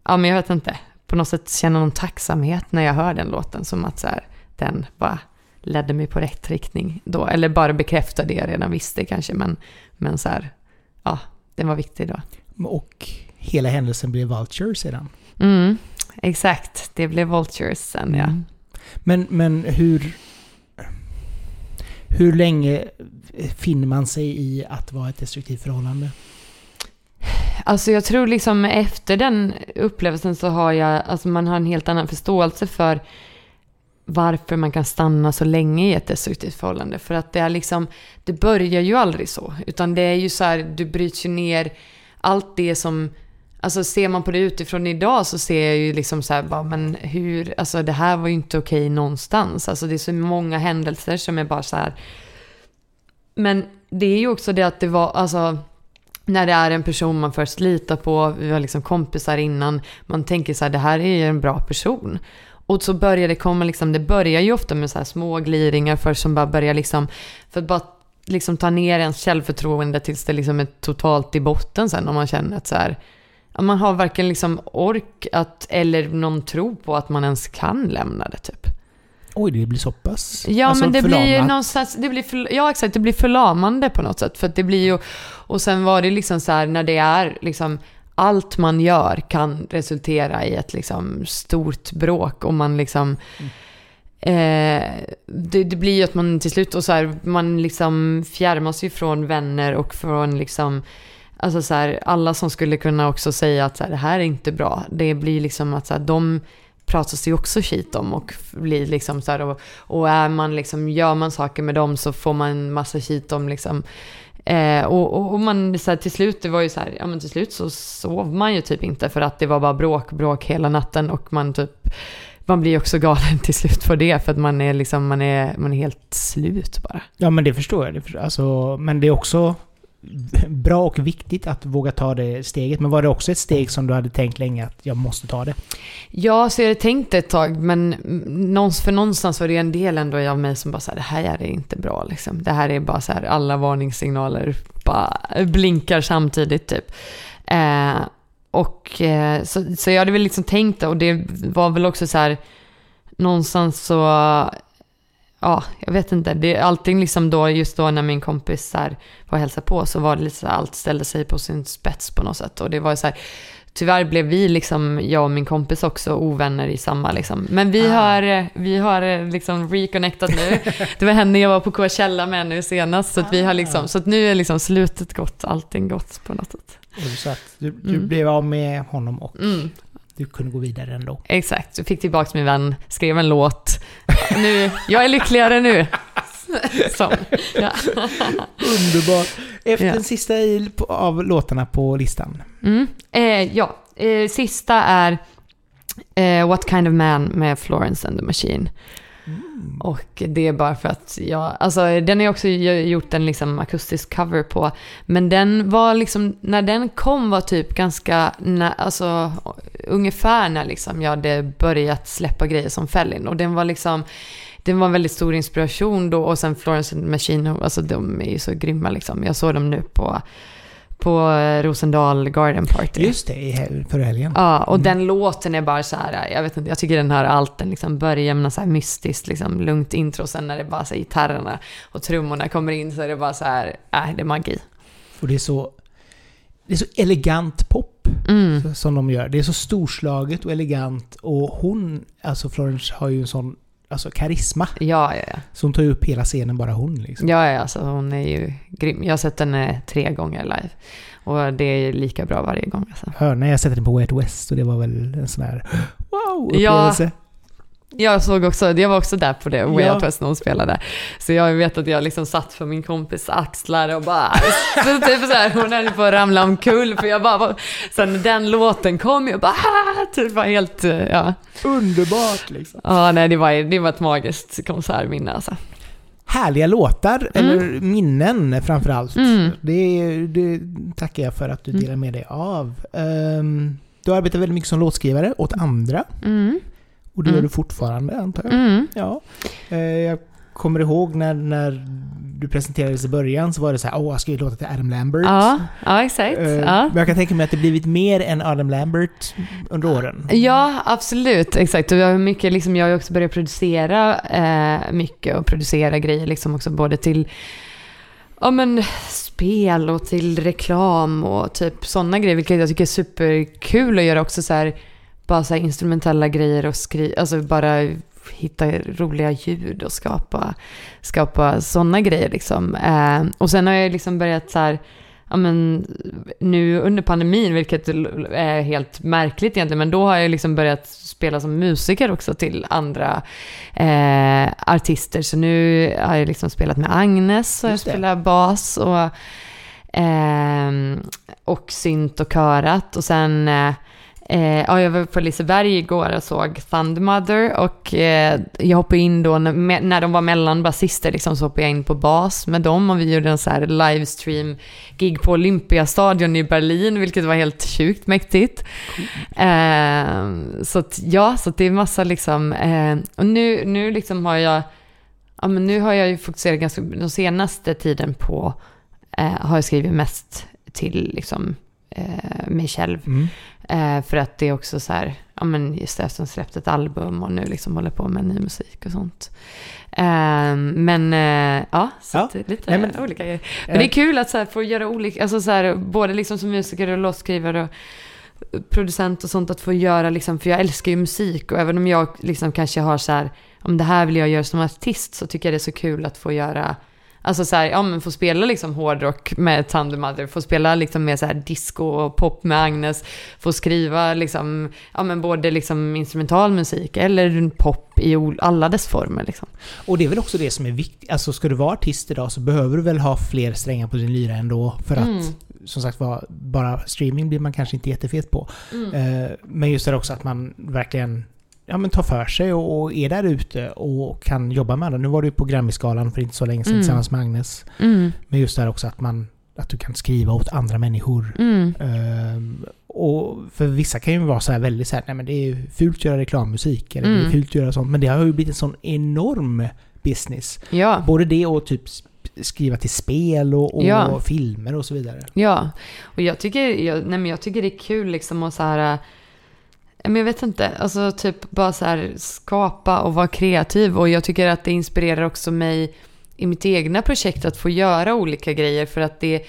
ja men jag vet inte, på något sätt känner någon tacksamhet när jag hör den låten, som att så här, den bara ledde mig på rätt riktning då, eller bara bekräftade det jag redan visste kanske, men, men så här, ja, den var viktig då. Och hela händelsen blev Vulture sedan. Mm, exakt, det blev Vultures sen ja. Mm. Men, men hur... Hur länge finner man sig i att vara ett destruktivt förhållande? Alltså jag tror liksom efter den upplevelsen så har jag, alltså man har en helt annan förståelse för varför man kan stanna så länge i ett destruktivt förhållande. För att det är liksom, det börjar ju aldrig så. Utan det är ju så här, du bryts ju ner allt det som, alltså ser man på det utifrån idag så ser jag ju liksom så här, bara, men hur, alltså det här var ju inte okej någonstans. Alltså det är så många händelser som är bara så här. Men det är ju också det att det var, alltså när det är en person man först litar på, vi var liksom kompisar innan, man tänker så här, det här är ju en bra person. Och så börjar det komma liksom, det börjar ju ofta med så här små gliringar först som bara börjar liksom, för att bara liksom ta ner ens självförtroende tills det liksom är totalt i botten sen om man känner att så här, man har varken liksom ork att, eller någon tro på att man ens kan lämna det typ. Oj, det blir så pass Ja, alltså, men det blir ju någonstans, det blir för, ja exakt, det blir förlamande på något sätt. För det blir ju, och sen var det liksom så här när det är liksom, allt man gör kan resultera i ett liksom stort bråk och man liksom, eh, det, det blir ju att man till slut, och så här, man liksom fjärmas ju från vänner och från liksom, Alltså så här, alla som skulle kunna också säga att så här, det här är inte bra. Det blir liksom att så här, de pratas det ju också skit om och blir liksom så här, och, och är man liksom, gör man saker med dem så får man massa skit om liksom. Eh, och, och, och man så här, till slut, det var ju så här, ja men till slut så sov man ju typ inte för att det var bara bråk, bråk hela natten och man typ, man blir ju också galen till slut för det för att man är liksom, man är, man är helt slut bara. Ja, men det förstår jag. Det förstår, alltså, men det är också bra och viktigt att våga ta det steget. Men var det också ett steg som du hade tänkt länge att jag måste ta det? Ja, så jag hade tänkt det ett tag, men för någonstans var det en del ändå av mig som bara sa det här är inte bra liksom. Det här är bara så här, alla varningssignaler bara blinkar samtidigt typ. Eh, och eh, så, så jag hade väl liksom tänkt det och det var väl också så här, någonstans så, ja, jag vet inte. Det, allting liksom då, just då när min kompis så här, var och hälsade på så var det lite så här, allt ställde sig på sin spets på något sätt. Och det var så här, Tyvärr blev vi, liksom, jag och min kompis också, ovänner i samma liksom. Men vi Ah. har, vi har liksom reconnectat nu. Det var henne jag var på Coachella med nu senast. Så att vi har liksom, så att nu är liksom slutet gott, allting gott på något sätt. Så att du, du Mm. blev av med honom och Mm, du kunde gå vidare ändå. exakt, jag fick tillbaka min vän, skrev en låt. Nu, jag är lyckligare nu. Som, ja. Underbart! Efter Ja. den sista av låtarna på listan. Mm. Eh, ja, eh, sista är eh, What Kind of Man med Florence and the Machine. Mm. Och det är bara för att jag, alltså den har jag också gjort en liksom akustisk cover på. Men den var liksom, när den kom var typ ganska, alltså ungefär när liksom jag hade börjat släppa grejer som Fellin. Och den var liksom, den var en väldigt stor inspiration då och sen Florence and the Machine, alltså de är ju så grymma liksom. Jag såg dem nu på, på Rosendal Garden Party. Just det, i hel- förra helgen. Ja, och Mm. den låten är bara så här, jag vet inte, jag tycker den har allt. Den liksom börjar med så här mystiskt, liksom lugnt intro. Sen när det bara så här, gitarrerna och trummorna kommer in så är det bara så här, äh, det är magi. Och det är så... Det är så elegant pop Mm. som de gör. Det är så storslaget och elegant. Och hon, alltså Florence har ju en sån alltså karisma. Ja, ja, ja. Så hon tar ju upp hela scenen, bara hon liksom. Ja, ja, alltså hon är ju grym. Jag har sett henne tre gånger live. Och det är lika bra varje gång alltså. Hör när jag sätter den på Way West och det var väl en sån här wow-upplevelse. Jag såg också, jag var också där på det, Way Ja. Out West när hon spelade. Så jag vet att jag liksom satt för min kompis axlar och bara, så typ så här, hon höll på att ramla omkull för jag bara, var, sen den låten kom, jag bara, ah, typ var helt, eh, ja. Underbart liksom. Ja, nej det var, det var ett magiskt konsertminne alltså. Härliga låtar, eller minnen framförallt. Mm. Det, det tackar jag för att du Mm. delar med dig av. Um, du arbetar väldigt mycket som låtskrivare åt andra. Mm. Och det gör Mm. du fortfarande antar jag. Mm. Ja. Eh, jag kommer ihåg när, när du presenterades i början så var det så här, åh, jag ska ju låta till Adam Lambert. Ja, ja exakt. Eh, Ja. Men jag kan tänka mig att det blivit mer än Adam Lambert under åren. Ja, absolut. Exakt. Och jag har, mycket, liksom, jag har också börjat producera eh, mycket och producera grejer liksom också både till ja, men, spel och till reklam och typ sådana grejer. Vilket jag tycker är superkul att göra också så här, bara så instrumentella grejer och skriva, alltså bara hitta roliga ljud och skapa, skapa sådana grejer liksom. Eh, och sen har jag liksom börjat så här, ja men nu under pandemin, vilket är helt märkligt egentligen, men då har jag liksom börjat spela som musiker också till andra eh, artister. Så nu har jag liksom spelat med Agnes och jag spelar bas och, eh, och synt och körat. Och sen eh, ja, jag var på Liseberg igår och såg Thundermother och eh, jag hoppade in då när, när de var mellan basister liksom, så hoppade jag in på bas med dem och vi gjorde en så här livestream gig på Olympiastadion i Berlin vilket var helt sjukt mäktigt. Eh, så att, ja, så att det är massa liksom, eh, och nu, nu liksom har jag, ja men nu har jag ju fokuserat ganska, den senaste tiden på, eh, har jag skrivit mest till liksom eh, mig själv. Mm. Eh, för att det är också så här, ja men just det, som släppt ett album och nu liksom håller på med ny musik och sånt. Eh, men eh, ja, så Ja. lite Nej, men- olika grejer. Men det är Eh, kul att så här, få göra olika, alltså så här, både liksom som musiker och låtskrivare och producent och sånt, att få göra liksom, för jag älskar ju musik och även om jag liksom kanske har så här, om det här vill jag göra som artist så tycker jag det är så kul att få göra Alltså så här, ja men få spela liksom hårdrock med Thunder Mother, få spela liksom med så här disco och pop med Agnes, få skriva liksom, ja men både liksom instrumental musik eller pop i alla dess former liksom. Och det är väl också det som är viktigt. Alltså ska du vara artist idag så behöver du väl ha fler strängar på din lyra ändå. För att Mm. som sagt var, bara streaming blir man kanske inte jättefet på. Eh, Men just det också att man verkligen ja, men tar för sig och, och är där ute och kan jobba med andra. Nu var du på Grammisgalan för inte så länge sedan Mm. tillsammans med Agnes. Mm. Men just det här också att man att du kan skriva åt andra människor. Mm. Ehm, och för vissa kan ju vara så här väldigt så här, nej men det är fult att göra reklammusik, eller det är Mm. fult att göra sånt. Men det har ju blivit en sån enorm business. Ja. Både det och typ skriva till spel och, och Ja. filmer och så vidare. Ja, och jag tycker, jag, nej men jag tycker det är kul liksom att så här, men jag vet inte, alltså typ bara så här skapa och vara kreativ. Och jag tycker att det inspirerar också mig i mitt egna projekt att få göra olika grejer. För att det,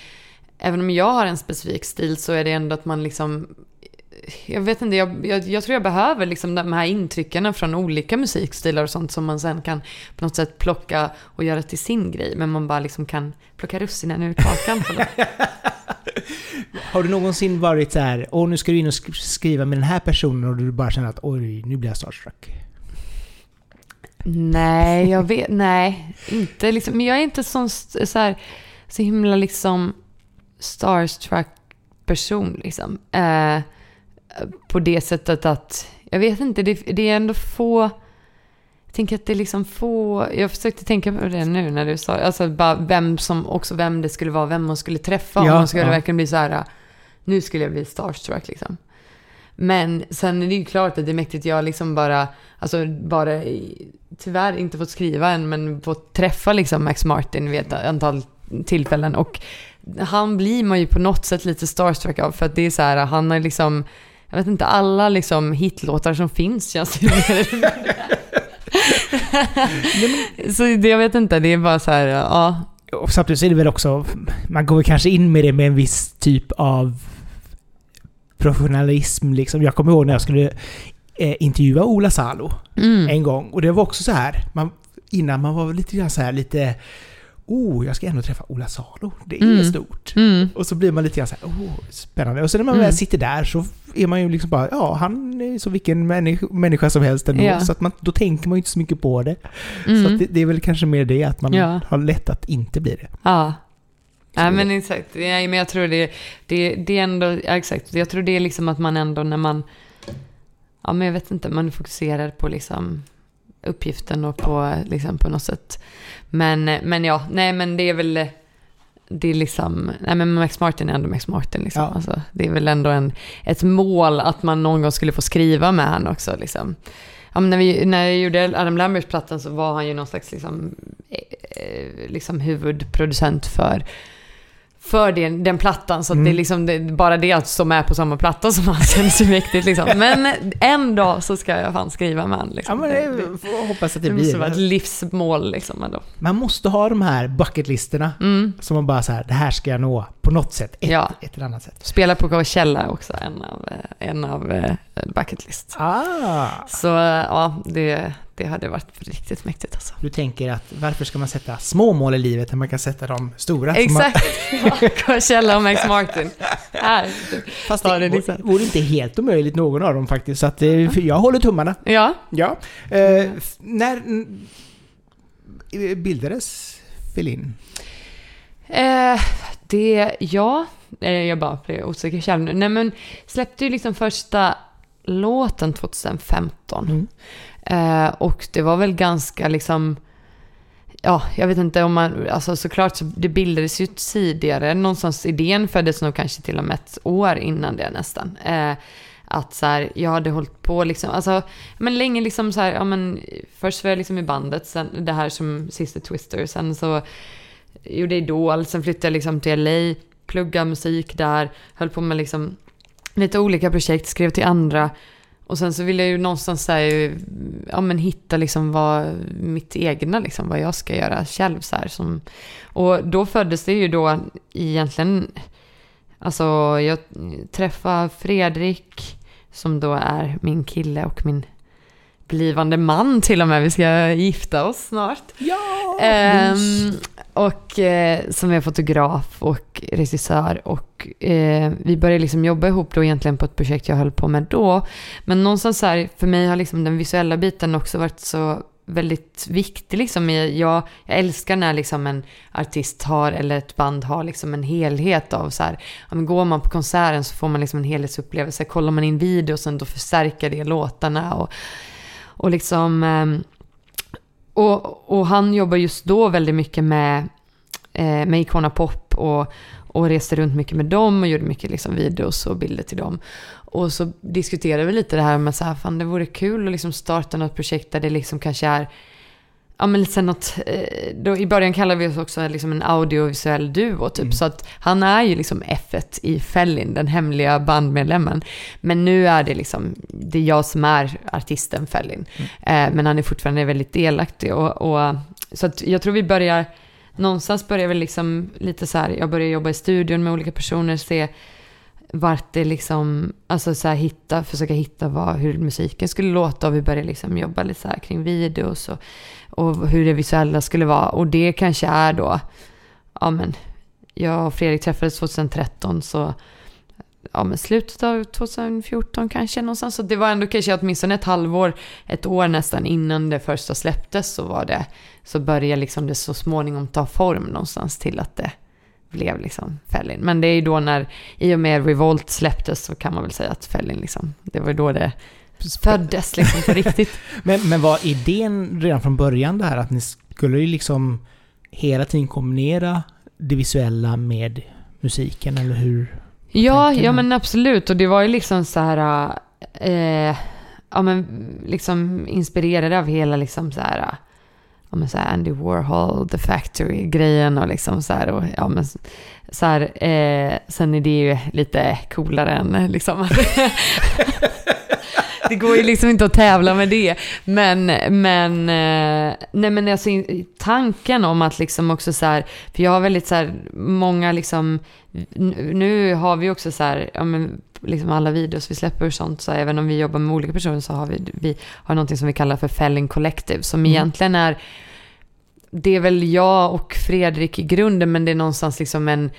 även om jag har en specifik stil så är det ändå att man liksom jag vet inte, jag, jag, jag tror jag behöver liksom de här intrycken från olika musikstilar och sånt som man sen kan på något sätt plocka och göra till sin grej. Men man bara liksom kan plocka russinen ur kakan. Har du någonsin varit så här, åh nu ska du in och sk- skriva med den här personen och du bara känner att oj, nu blir jag starstruck. Nej, jag vet, nej, inte liksom, men jag är inte sån, så här, så himla liksom starstruck person liksom. Eh, på det sättet att, jag vet inte, det, det är ändå få, jag tänker att det är liksom få, jag försökte tänka på det nu när du sa, alltså bara vem som, också vem det skulle vara, vem man skulle träffa, om Ja, man skulle ja. verkligen bli så här, nu skulle jag bli starstruck liksom. Men sen är det ju klart att det är mäktigt, jag liksom bara, alltså bara, tyvärr inte fått skriva än, men fått träffa liksom Max Martin vid ett antal tillfällen och han blir man ju på något sätt lite starstruck av för att det är så här, han har liksom, jag vet inte, alla liksom hitlåtar som finns känns det. Så det, jag vet inte, det är bara så här, ja. Och samtidigt så är det väl också, man går kanske in med det med en viss typ av professionalism liksom. Jag kommer ihåg när jag skulle eh, intervjua Ola Salo Mm. en gång och det var också så här, man, innan man var lite grann så här lite oh, jag ska ändå träffa Ola Salo. Det är Mm. stort. Mm. Och så blir man lite grann så här, oh, spännande. Och sen när man Mm. väl sitter där så är man ju liksom bara, ja, han är så vilken människa, som helst ändå. Ja. Så att man, då tänker man ju inte så mycket på det. Så Mm. att det, det är väl kanske mer det, att man Ja. har lätt att inte bli det. Ja. Så- Nej men exakt. Nej, men jag tror det, det, det är ändå, ja, exakt. Jag tror det är liksom att man ändå när man, ja men jag vet inte, man fokuserar på liksom uppgiften och på, liksom på något sätt. Men, men ja, nej men det är väl, det är liksom, nej men Max Martin är ändå Max Martin liksom. Ja. Alltså, det är väl ändå en, ett mål att man någon gång skulle få skriva med han också liksom. Ja, när, vi, när jag gjorde Adam Lambert-plattan så var han ju någon slags liksom, eh, liksom huvudproducent för, för den, den plattan. Så att Mm. det är liksom det, bara det att stå med på samma platta som han känns ju mäktigt. Liksom. Men en dag så ska jag fan skriva med han. Ja, Liksom. men det, får hoppas att det, det måste blir vara ett det. livsmål liksom ändå. Man måste ha de här bucketlisterna Mm. som man bara så här, det här ska jag nå på något sätt. Ett, Ja. ett eller annat sätt. Spela på Coachella också, en av, eh, en av eh, bucket list. Ah! Så eh, ja, det, det hade varit riktigt mäktigt alltså. Du tänker att varför ska man sätta små mål i livet när man kan sätta de stora? Man, Exakt! Ja, Coachella och Max Martin. Här. fast det liksom- vore inte helt omöjligt någon av dem faktiskt. Så att, eh, för jag håller tummarna. Ja, Ja. Eh, när mm, bildades Felin? Eh, det, ja, eh, jag bara blir osäker själv nu. Nej men, släppte ju liksom första låten 2015. Mm. Eh, och det var väl ganska liksom, ja, jag vet inte om man, alltså såklart så det bildades ju tidigare. Någonstans idén föddes nog kanske till och med ett år innan det nästan. Eh, att så här, jag hade hållit på liksom, alltså, men länge liksom så här, ja men, först var jag liksom i bandet, sen det här som Sister Twister, sen så gjorde jag Idol, sen flyttade jag liksom till LA, pluggade musik där, höll på med liksom lite olika projekt, skrev till andra. Och sen så ville jag ju någonstans så här, ja men hitta liksom vad mitt egna liksom, vad jag ska göra själv så här. Som, och då föddes det ju då egentligen, alltså jag träffade Fredrik som då är min kille och min blivande man till och med. Vi ska gifta oss snart. Ja! Mys och eh, som är fotograf och regissör. Och eh, vi började liksom jobba ihop då egentligen på ett projekt jag höll på med då. Men någonstans så här, för mig har liksom den visuella biten också varit så väldigt viktig. Liksom. Jag, jag älskar när liksom en artist har, eller ett band har liksom en helhet av så här, ja, men går man på konserten så får man liksom en helhetsupplevelse. Kollar man in videosen då förstärker det låtarna. Och, och liksom... Eh, och, och han jobbar just då väldigt mycket med, eh, med Icona Pop och, och reste runt mycket med dem och gjorde mycket liksom videos och bilder till dem. Och så diskuterade vi lite det här med så här, fan det vore kul att liksom starta något projekt där det liksom kanske är Ja men här något, eh, då i början kallade vi oss också liksom en audiovisuell duo typ. Mm. Så att han är ju liksom F1 i Fellin, den hemliga bandmedlemmen. Men nu är det liksom, det är jag som är artisten Fellin. Eh, men han är fortfarande väldigt delaktig. Och, och, så att jag tror vi börjar, någonstans börjar vi liksom lite så här, jag börjar jobba i studion med olika personer, se vart det liksom, alltså så här hitta, försöka hitta vad, hur musiken skulle låta och vi börjar liksom jobba lite så här kring videos och, och hur det visuella skulle vara. Och det kanske är då, ja men, jag och Fredrik träffades 2013 så, ja men slutet av 2014 kanske någonstans. Så det var ändå kanske åtminstone ett halvår, ett år nästan innan det första släpptes så var det, så började liksom det så småningom ta form någonstans till att det blev liksom Fellin. Men det är ju då när, i och med Revolt släpptes så kan man väl säga att Fellin liksom, det var då det föddes liksom på riktigt. Men, men var idén redan från början det här att ni skulle ju liksom hela tiden kombinera det visuella med musiken, eller hur? Ja, ja men absolut. Och det var ju liksom så här, eh, ja men liksom inspirerade av hela liksom så här, ja men så här Andy Warhol, The Factory-grejen och liksom så här, och ja men så här, eh, sen är det ju lite coolare än liksom Det går ju liksom inte att tävla med det. Men, men, eh, nej men alltså tanken om att liksom också så här, för jag har väldigt så här, många liksom, nu har vi också så här, ja men liksom alla videos vi släpper och sånt, så även om vi jobbar med olika personer så har vi, vi har någonting som vi kallar för Felling Collective, som Mm. egentligen är det är väl jag och Fredrik i grunden, men det är någonstans liksom en...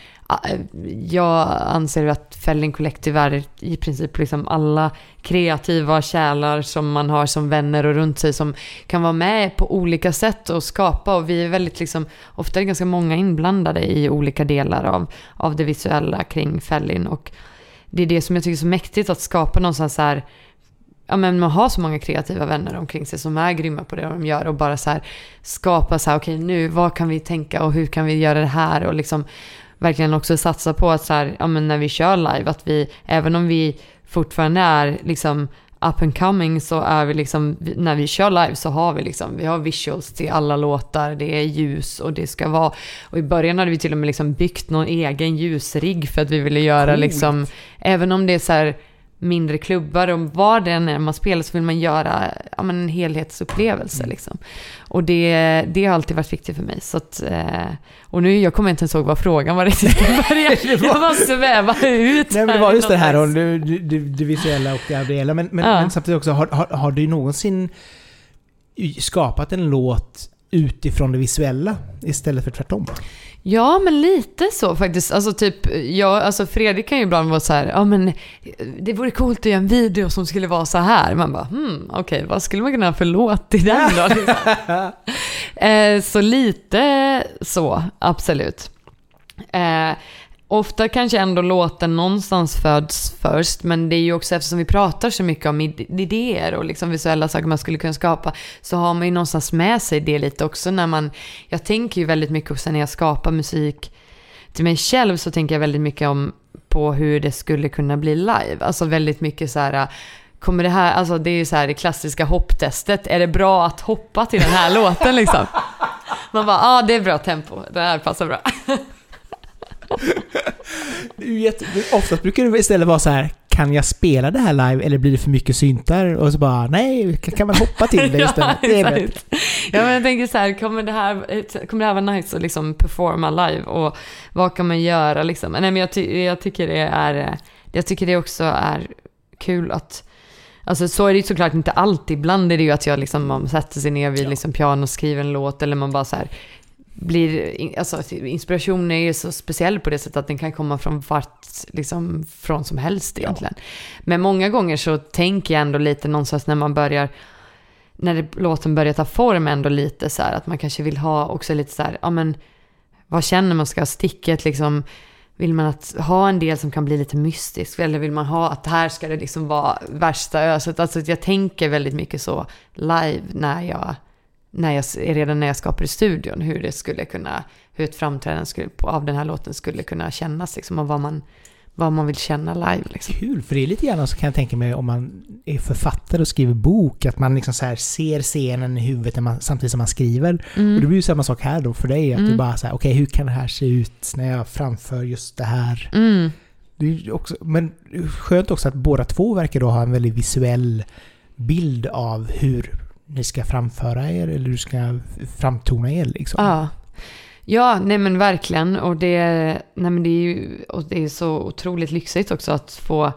Eh, jag anser att Felling Collective är i princip liksom alla kreativa kärlar som man har som vänner och runt sig som kan vara med på olika sätt och skapa. Och vi är väldigt liksom, ofta är ganska många inblandade i olika delar av, av det visuella kring Felling. Och det är det som jag tycker är så mäktigt att skapa någonstans så här ja, men man har så många kreativa vänner omkring sig som är grymma på det de gör och bara så här skapa så här, okej okay, nu, vad kan vi tänka och hur kan vi göra det här och liksom verkligen också satsa på att så här, ja men när vi kör live, att vi, även om vi fortfarande är liksom up and coming så är vi liksom, när vi kör live så har vi liksom, vi har visuals till alla låtar, det är ljus och det ska vara, och i början hade vi till och med liksom byggt någon egen ljusrigg för att vi ville göra cool. liksom, även om det är så här, mindre klubbar och var det än är man spelar så vill man göra ja, men en helhetsupplevelse. Mm. Liksom. Och det, det har alltid varit viktigt för mig. Så att, eh, och nu, jag kommer inte ens ihåg vad frågan var riktigt början. Jag måste sväva ut. Nej, men det var just det här om det, det, det visuella och det areella. Men, men, ja. men samtidigt också, har, har, har du någonsin skapat en låt utifrån det visuella istället för tvärtom? Ja, men lite så faktiskt. Alltså typ, ja, alltså Fredrik kan ju ibland vara så här, ja men det vore coolt att göra en video som skulle vara så här. Man bara, hmm, okej, okay, vad skulle man kunna ha för låt i den då? Liksom. eh, så lite så, absolut. Eh, Ofta kanske ändå låten någonstans föds först, men det är ju också eftersom vi pratar så mycket om idéer och liksom visuella saker man skulle kunna skapa, så har man ju någonstans med sig det lite också när man, jag tänker ju väldigt mycket också när jag skapar musik till mig själv så tänker jag väldigt mycket om på hur det skulle kunna bli live. Alltså väldigt mycket så här, kommer det här, alltså det är ju så här det klassiska hopptestet, är det bra att hoppa till den här låten liksom? Man bara, ja ah, det är bra tempo, det här passar bra. Jätte, oftast brukar det istället vara så här, kan jag spela det här live eller blir det för mycket syntar? Och så bara, nej, kan man hoppa till det istället? ja, bättre. Ja, men jag tänker så här, kommer det här, kommer det här vara nice att liksom performa live? Och vad kan man göra liksom? Nej, men jag, ty jag tycker det är, jag tycker det också är kul att Alltså så är det ju såklart inte alltid. Ibland är det ju att jag liksom, man sätter sig ner vid ja. liksom piano och skriver en låt eller man bara så här blir, alltså inspiration är ju så speciell på det sättet att den kan komma från vart, liksom från som helst egentligen. Ja. Men många gånger så tänker jag ändå lite någonstans när man börjar, när det, låten börjar ta form ändå lite så här att man kanske vill ha också lite så här, ja men vad känner man ska ha sticket liksom, vill man att, ha en del som kan bli lite mystisk eller vill man ha att här ska det liksom vara värsta öset? Alltså jag tänker väldigt mycket så live när jag när jag, redan när jag skapade studion, hur det skulle kunna, hur ett framträdande skulle, av den här låten skulle kunna kännas liksom, och vad man, vad man vill känna live. Liksom. Kul, för det är lite grann så kan jag tänka mig om man är författare och skriver bok, att man liksom så ser scenen i huvudet man, samtidigt som man skriver. Mm. Och det blir ju samma sak här då för dig, att mm. du bara säger okej okay, hur kan det här se ut när jag framför just det här? Mm. Det också, men skönt också att båda två verkar då ha en väldigt visuell bild av hur ni ska framföra er eller du ska framtona er liksom. Ja. Ja, nej men verkligen. Och det, nej men det är ju och det är så otroligt lyxigt också att få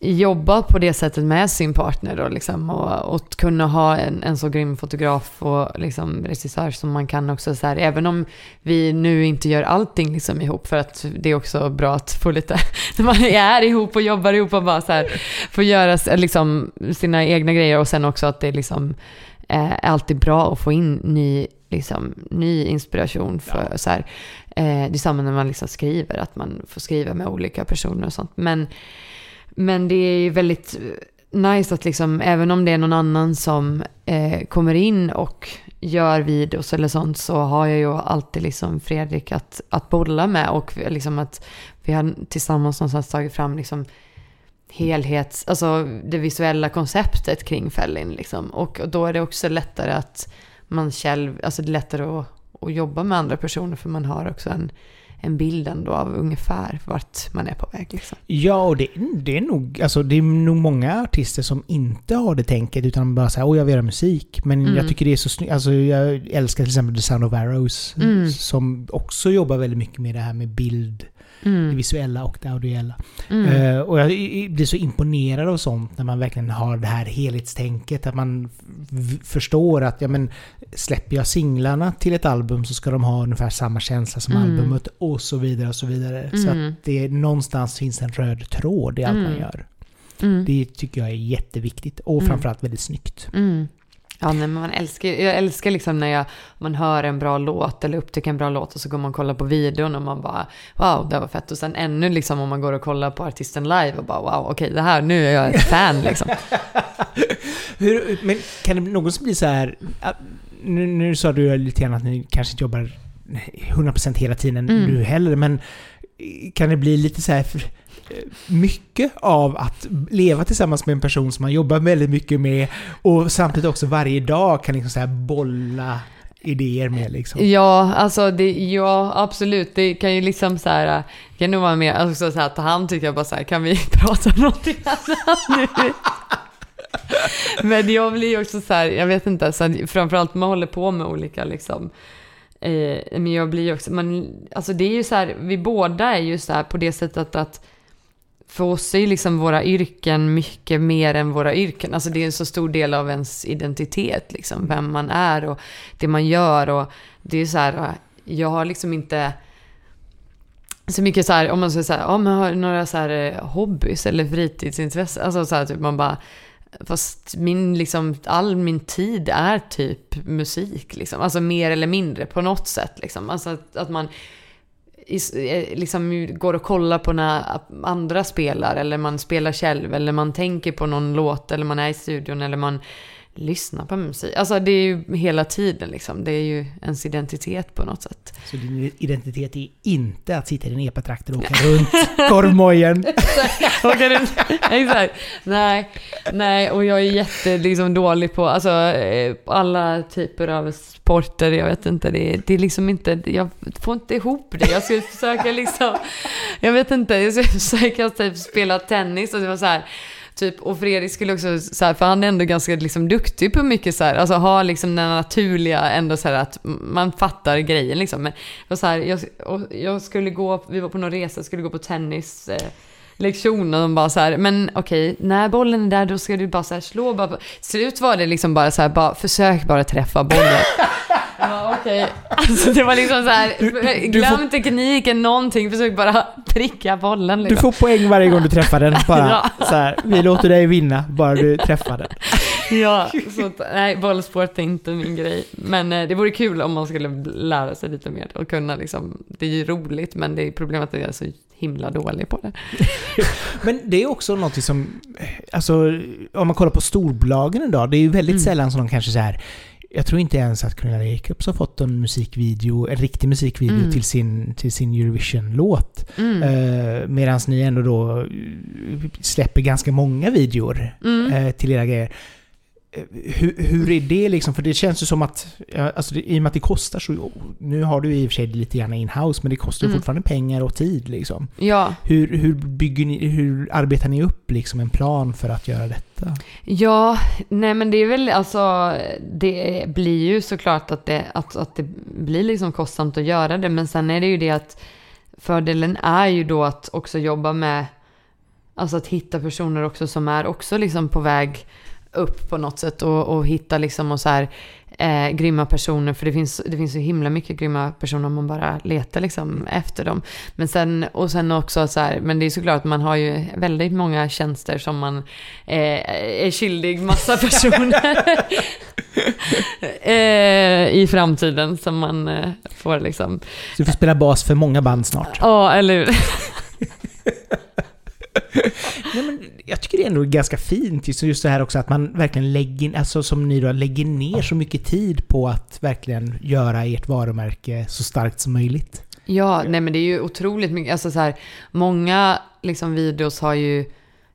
jobba på det sättet med sin partner då, liksom, och, och kunna ha en, en så grym fotograf och liksom, regissör som man kan också så här, även om vi nu inte gör allting liksom ihop för att det är också bra att få lite, när man är ihop och jobbar ihop och bara så här, få göra liksom, sina egna grejer och sen också att det liksom eh, är alltid bra att få in ny, liksom, ny inspiration för ja. så här, eh, det är samma när man liksom skriver, att man får skriva med olika personer och sånt. Men men det är ju väldigt eh, nice att liksom, även om det är någon annan som eh, kommer in och gör videos eller sånt så har jag ju alltid liksom Fredrik att, att bolla med och liksom att vi har tillsammans någonstans tagit fram liksom helhets, alltså det visuella konceptet kring Fällin liksom. Och då är det också lättare att man själv, alltså det är lättare att, att jobba med andra personer för man har också en en bild ändå av ungefär vart man är på väg. Liksom. Ja, och det, det, är nog, alltså, det är nog många artister som inte har det tänket utan bara säger åh jag vill göra musik. Men mm. jag tycker det är så snyggt. Alltså, jag älskar till exempel The Sound of Arrows mm. som också jobbar väldigt mycket med det här med bild Det visuella och det audiella. Mm. Eh, och jag blir så imponerad av sånt när man verkligen har det här helhetstänket. Att man förstår att ja, men, släpper jag singlarna till ett album så ska de ha ungefär samma känsla som Mm. albumet och så vidare och så vidare. Så Mm. att det någonstans finns en röd tråd i allt man Mm. gör. Mm. Det tycker jag är jätteviktigt och Mm. framförallt väldigt snyggt. Ja, nej, men man älskar, jag älskar liksom när jag, man hör en bra låt eller upptäcker en bra låt och så går man och kollar på videon och man bara wow, det var fett. Och sen ännu liksom om man går och kollar på artisten live och bara wow, okej, det här, nu är jag ett fan liksom. Hur, men kan det någonsin bli så här... att- Nu, nu sa du lite grann att ni kanske inte jobbar 100% hela tiden Mm. nu heller, men kan det bli lite så här mycket av att leva tillsammans med en person som man jobbar väldigt mycket med och samtidigt också varje dag kan liksom så här bolla idéer med liksom? Ja, alltså det, ja absolut. Det kan ju liksom så här, det kan nog vara mer, alltså så här, ta hand tycker jag bara så här, kan vi prata om någonting annat nu? Men jag blir ju också så här, jag vet inte, så här, framförallt man håller på med olika liksom, eh, men jag blir ju också, man, alltså det är ju så här, vi båda är ju så här på det sättet att för oss är ju liksom våra yrken mycket mer än våra yrken. Alltså det är en så stor del av ens identitet, liksom, vem man är och det man gör. Och det är så här, jag har liksom inte så mycket så här, om man säger så här, ja men har du några så här eh, hobbys eller fritidsintressen? Alltså så här typ man bara, fast min liksom, all min tid är typ musik liksom. Alltså mer eller mindre på något sätt liksom. Alltså att, att man Eh, liksom går och kollar på när andra spelar eller man spelar själv eller man tänker på någon låt eller man är i studion eller man lyssnar på musik. Alltså det är ju hela tiden liksom. Det är ju ens identitet på något sätt. Så din identitet är inte att sitta i din epatraktor och åka runt korvmojen. Exakt. Nej, nej, och jag är jätte liksom, dålig på alltså, eh, alla typer av sporter. Jag vet inte, det är, det är liksom inte, jag får inte ihop det. Jag skulle försöka liksom, jag vet inte, jag skulle försöka typ spela tennis och det var så här. Typ, och Fredrik skulle också, så här, för han är ändå ganska liksom, duktig på mycket så här, alltså ha liksom den naturliga, ändå så här att man fattar grejen liksom. Men och så här, jag, och jag skulle gå, vi var på någon resa, skulle gå på tennis. Eh, lektion och de bara så här, men okej, när bollen är där då ska du bara så här slå bara. Slut var det liksom bara så här, bara försök bara träffa bollen. Ja, okej. Alltså det var liksom så här, du glöm tekniken, någonting, försök bara pricka bollen Du liksom. får poäng varje gång du träffar den. Bara Ja. så här, vi låter dig vinna, bara du träffar den. Ja, så nej, bollsport är inte min grej. Men eh, det vore kul om man skulle lära sig lite mer och kunna liksom, det är ju roligt men det är problemet att jag är så himla dålig på det. Men det är också något som, alltså om man kollar på storbolagen idag, det är ju väldigt Mm. sällan som de kanske så här jag tror inte ens att Cornelia Jacobs har fått en musikvideo, en riktig musikvideo Mm. till sin, till sin Eurovision-låt. Mm. Eh, Medan ni ändå då eh, släpper ganska många videor Mm. eh, till era grejer. Hur, hur är det liksom? För det känns ju som att, alltså det, i och med att det kostar så, nu har du i och för sig lite grann in-house, men det kostar ju Mm. fortfarande pengar och tid liksom. Ja, Hur, hur bygger ni, hur arbetar ni upp liksom en plan för att göra detta? Ja, nej men det är väl alltså, det blir ju såklart att det, att, att det blir liksom kostsamt att göra det, men sen är det ju det att fördelen är ju då att också jobba med, alltså att hitta personer också som är också liksom på väg upp på något sätt och, och hitta liksom och så här eh, grymma personer, för det finns, det finns så himla mycket grymma personer om man bara letar liksom efter dem. Men sen, och sen också så här, men det är såklart att man har ju väldigt många tjänster som man eh, är skyldig massa personer eh, i framtiden som man eh, får liksom, Så du får spela bas för många band snart. ja eller hur? Nej, men jag tycker det är ändå ganska fint, just just det här också att man verkligen lägger, alltså som ni då, lägger ner så mycket tid på att verkligen göra ert varumärke så starkt som möjligt. Ja, nej men det är ju otroligt mycket, alltså så här, många liksom videos har ju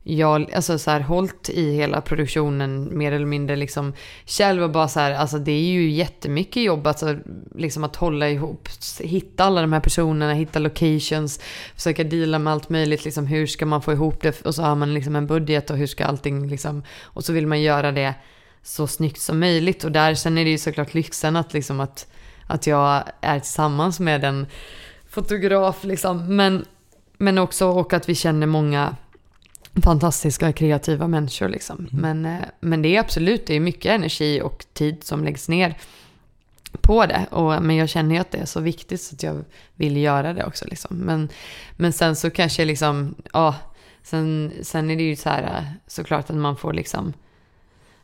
jag alltså så här, hållit i hela produktionen mer eller mindre liksom själv och bara så här, alltså det är ju jättemycket jobb alltså, liksom att hålla ihop, hitta alla de här personerna, hitta locations, försöka deala med allt möjligt, liksom hur ska man få ihop det? Och så har man liksom en budget och hur ska allting liksom, och så vill man göra det så snyggt som möjligt. Och där sen är det ju såklart lyxen att liksom att, att jag är tillsammans med en fotograf liksom, men men också och att vi känner många fantastiska kreativa människor liksom. Mm. Men, eh, men det är absolut, det är mycket energi och tid som läggs ner på det. Och, men jag känner ju att det är så viktigt så att jag vill göra det också liksom. Men, men sen så kanske liksom, ja, sen, sen är det ju så här eh, såklart att man får liksom,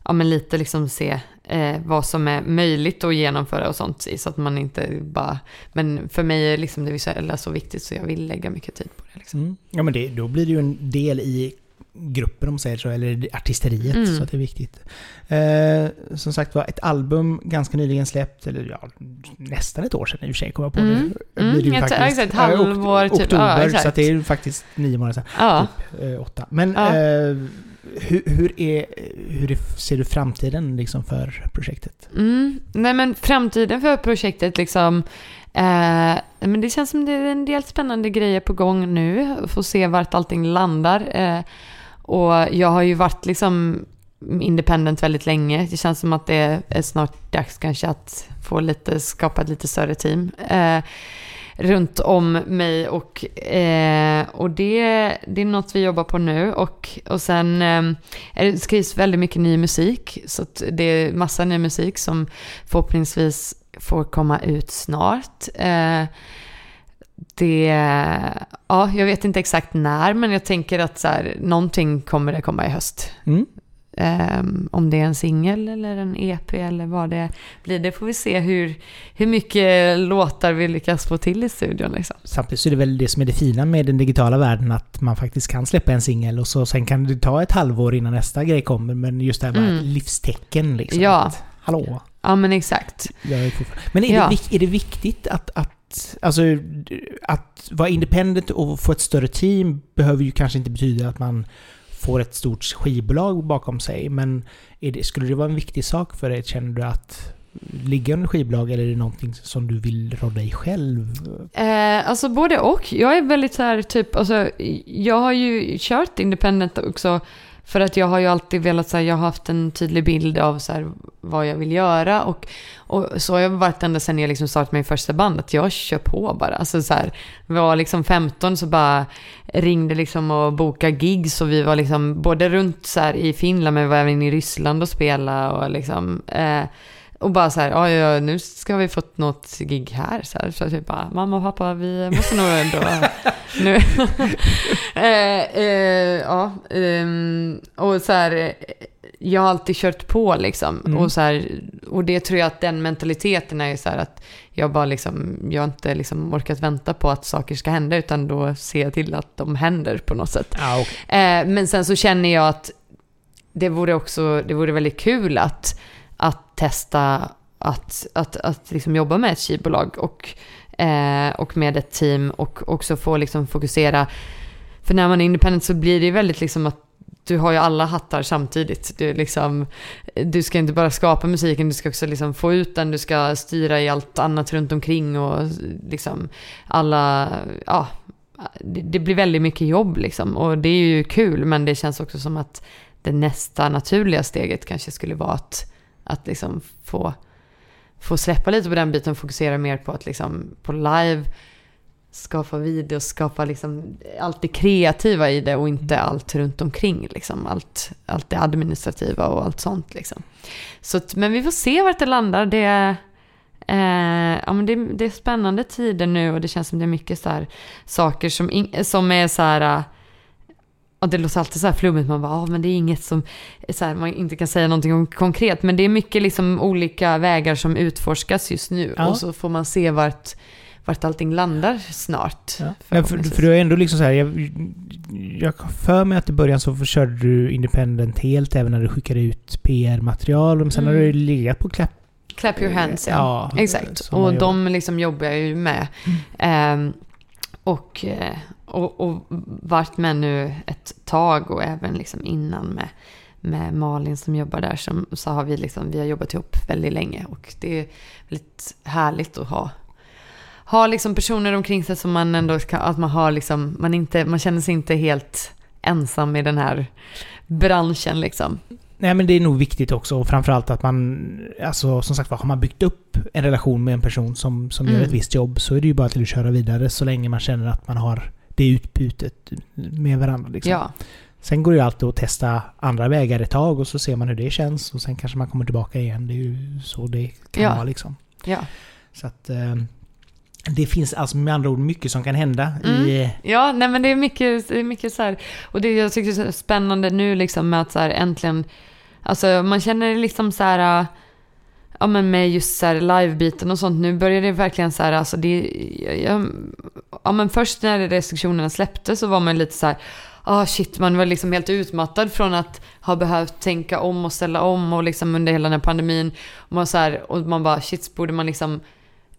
ja men lite liksom se eh, vad som är möjligt att genomföra och sånt så att man inte bara, men för mig är liksom det visuella så viktigt så jag vill lägga mycket tid på det liksom. Mm. Ja men det, då blir det ju en del i gruppen om man säger så, eller artisteriet, Mm. så att det är viktigt. Eh, som sagt var, ett album ganska nyligen släppt, eller ja, nästan ett år sedan i och för sig, kommer jag på Mm. nu. Mm, Blir det ju faktiskt. exakt, Ja, halvår typ. Oktober, Ja, exakt. så det är faktiskt nio månader sedan. Ja. Eh, åtta. Men Ja. eh, hur, hur, är, hur ser du framtiden liksom för projektet? Mm. Nej men framtiden för projektet liksom. Eh, men det känns som det är en del spännande grejer på gång nu. Får se vart allting landar. Eh, och jag har ju varit liksom independent väldigt länge. Det känns som att det är snart dags kanske att få lite, skapa ett lite större team. Eh, runt om mig och, eh, och det, det är något vi jobbar på nu. Och, och sen eh, det skrivs väldigt mycket ny musik. Så att det är massa ny musik som förhoppningsvis får komma ut snart. Eh, det, ja, jag vet inte exakt när, men jag tänker att så här, någonting kommer det komma i höst. Mm. Ehm, om det är en singel eller en EP eller vad det blir. Det får vi se hur, hur mycket låtar vi lyckas få till i studion. Liksom. Samtidigt så är det väl det som är det fina med den digitala världen, att man faktiskt kan släppa en singel och så sen kan det ta ett halvår innan nästa grej kommer, men just det här med Mm. livstecken liksom. Ja. Att, hallå, Ja, men exakt. är. Men är, Ja. det, är det viktigt att, att, alltså, att vara independent och få ett större team behöver ju kanske inte betyda att man får ett stort skivbolag bakom sig, men är det, skulle det vara en viktig sak för dig? Känner du att ligga under skivbolag eller är det någonting som du vill rodda i själv? Eh, alltså både och. Jag är väldigt så här typ, alltså, jag har ju kört independent också för att jag har ju alltid velat, så här, jag har haft en tydlig bild av så här, vad jag vill göra och, och så har jag varit ända sedan jag liksom startade min första band, att jag kör på bara. Alltså så här, var liksom 15 så bara ringde liksom och bokade gigs och vi var liksom både runt så här i Finland men vi var även i Ryssland och spelade och liksom eh, och bara så här, ja, ja, nu ska vi fått något gig här. Så, här, så typ bara, mamma och pappa, vi måste nog ändå... nu. eh, eh, ja, ehm, och så här, eh, jag har alltid kört på liksom. Mm. Och, så här, och det tror jag att den mentaliteten är så här att jag bara liksom, jag har inte liksom orkat vänta på att saker ska hända, utan då ser jag till att de händer på något sätt. Ja, och, Eh, men sen så känner jag att det vore också, det vore väldigt kul att, att testa att, att, att liksom jobba med ett skivbolag och, eh, och med ett team och också få liksom fokusera. För när man är independent så blir det väldigt liksom att du har ju alla hattar samtidigt. Du, liksom, du ska inte bara skapa musiken, du ska också liksom få ut den, du ska styra i allt annat runt omkring och liksom alla, ja, det, det blir väldigt mycket jobb liksom. Och det är ju kul, men det känns också som att det nästa naturliga steget kanske skulle vara att, att liksom få, få släppa lite på den biten och fokusera mer på att liksom på live skapa videos, skapa liksom allt det kreativa i det och inte allt runt omkring liksom. Allt, allt det administrativa och allt sånt liksom. Så men vi får se vart det landar. Det är, eh, ja, men det, det är spännande tider nu och det känns som det är mycket så här saker som, som är så här och det låter alltid så här flummigt, man bara, ah, men det är inget som så här, man inte kan säga någonting om konkret. Men det är mycket liksom olika vägar som utforskas just nu. Ja. Och så får man se vart, vart allting landar snart. ja. Men för, för du är ändå liksom så här, jag, jag har för mig att i början så körde du independent helt även när du skickade ut PR-material. Men sen har Mm. du legat på Clap. Clap your hands, ja. Ja, Exakt. Och de liksom jobbar jag ju med. Ehm, och, eh, och, och varit med nu ett tag och även liksom innan med, med Malin som jobbar där som, så har vi liksom, vi har jobbat ihop väldigt länge och det är väldigt härligt att ha ha liksom personer omkring sig som man ändå ska, att man har liksom, man inte, man känner sig inte helt ensam i den här branschen liksom. Nej men det är nog viktigt också och framförallt att man, alltså som sagt var, har man byggt upp en relation med en person som, som gör Mm. ett visst jobb så är det ju bara till att köra vidare så länge man känner att man har det utbytet med varandra. Liksom. Ja, Sen går det ju alltid att testa andra vägar ett tag och så ser man hur det känns och sen kanske man kommer tillbaka igen. Det är ju så det kan Ja. vara liksom. ja. Så att eh, det finns alltså med andra ord mycket som kan hända Mm. i... Ja, nej men det är mycket, det är mycket så här. Och det jag tycker är så spännande nu liksom med att så här äntligen, alltså man känner liksom så här, ja men med just så här livebiten och sånt, nu börjar det verkligen så här, alltså det, ja, ja men först när restriktionerna släppte så var man lite så här, ah shit, man var liksom helt utmattad från att ha behövt tänka om och ställa om och liksom under hela den här pandemin. Och man, så här, och man bara, shit, borde man liksom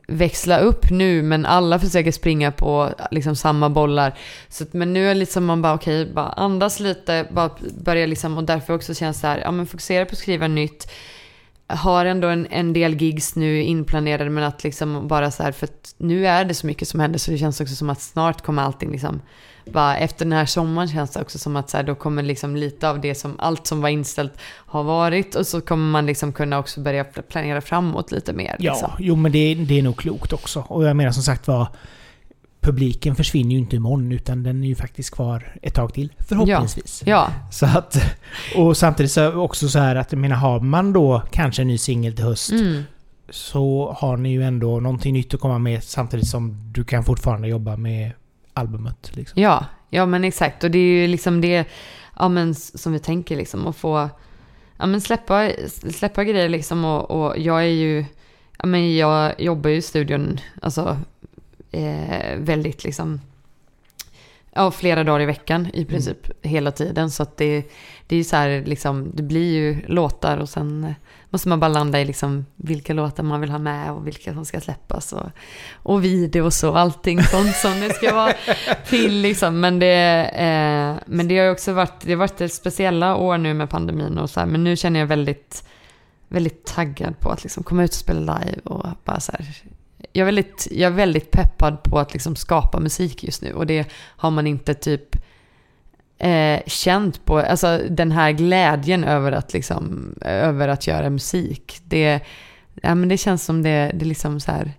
växla upp nu men alla försöker springa på liksom samma bollar. Så, att- men nu är det liksom man bara okej, bara andas lite, bara börja liksom och därför också känns det här, ja men fokusera på att skriva nytt. Har ändå en, en del gigs nu inplanerade men att liksom bara så här för att nu är det så mycket som händer så det känns också som att snart kommer allting liksom bara efter den här sommaren känns det också som att så här, då kommer liksom lite av det som allt som var inställt har varit och så kommer man liksom kunna också börja planera framåt lite mer. Ja, Liksom. jo men det, det är nog klokt också. Och jag menar som sagt var Publiken försvinner ju inte imorgon utan den är ju faktiskt kvar ett tag till. Förhoppningsvis. Ja, Så att, och samtidigt så också så här att jag menar har man då kanske en ny singel till höst mm. så har ni ju ändå någonting nytt att komma med samtidigt som du kan fortfarande jobba med albumet. Liksom. Ja, ja men exakt. Och det är ju liksom det ja, men, som vi tänker liksom att få ja, men släppa, släppa grejer liksom och, och jag är ju ja, men jag jobbar ju i studion alltså eh, väldigt liksom ja, flera dagar i veckan i princip hela tiden så att det, det är ju så här liksom det blir ju låtar och sen måste man bara landa i liksom vilka låtar man vill ha med och vilka som ska släppas och, och videos och allting sånt som det ska vara till liksom. Men det, eh, men det har ju också varit, det har varit ett speciella år nu med pandemin och så här, men nu känner jag väldigt, väldigt taggad på att liksom komma ut och spela live och bara så här. Jag är väldigt, jag är väldigt peppad på att liksom skapa musik just nu och det har man inte typ eh, känt på, alltså den här glädjen över att liksom, över att göra musik. Det, ja men det känns som det, det är liksom så här,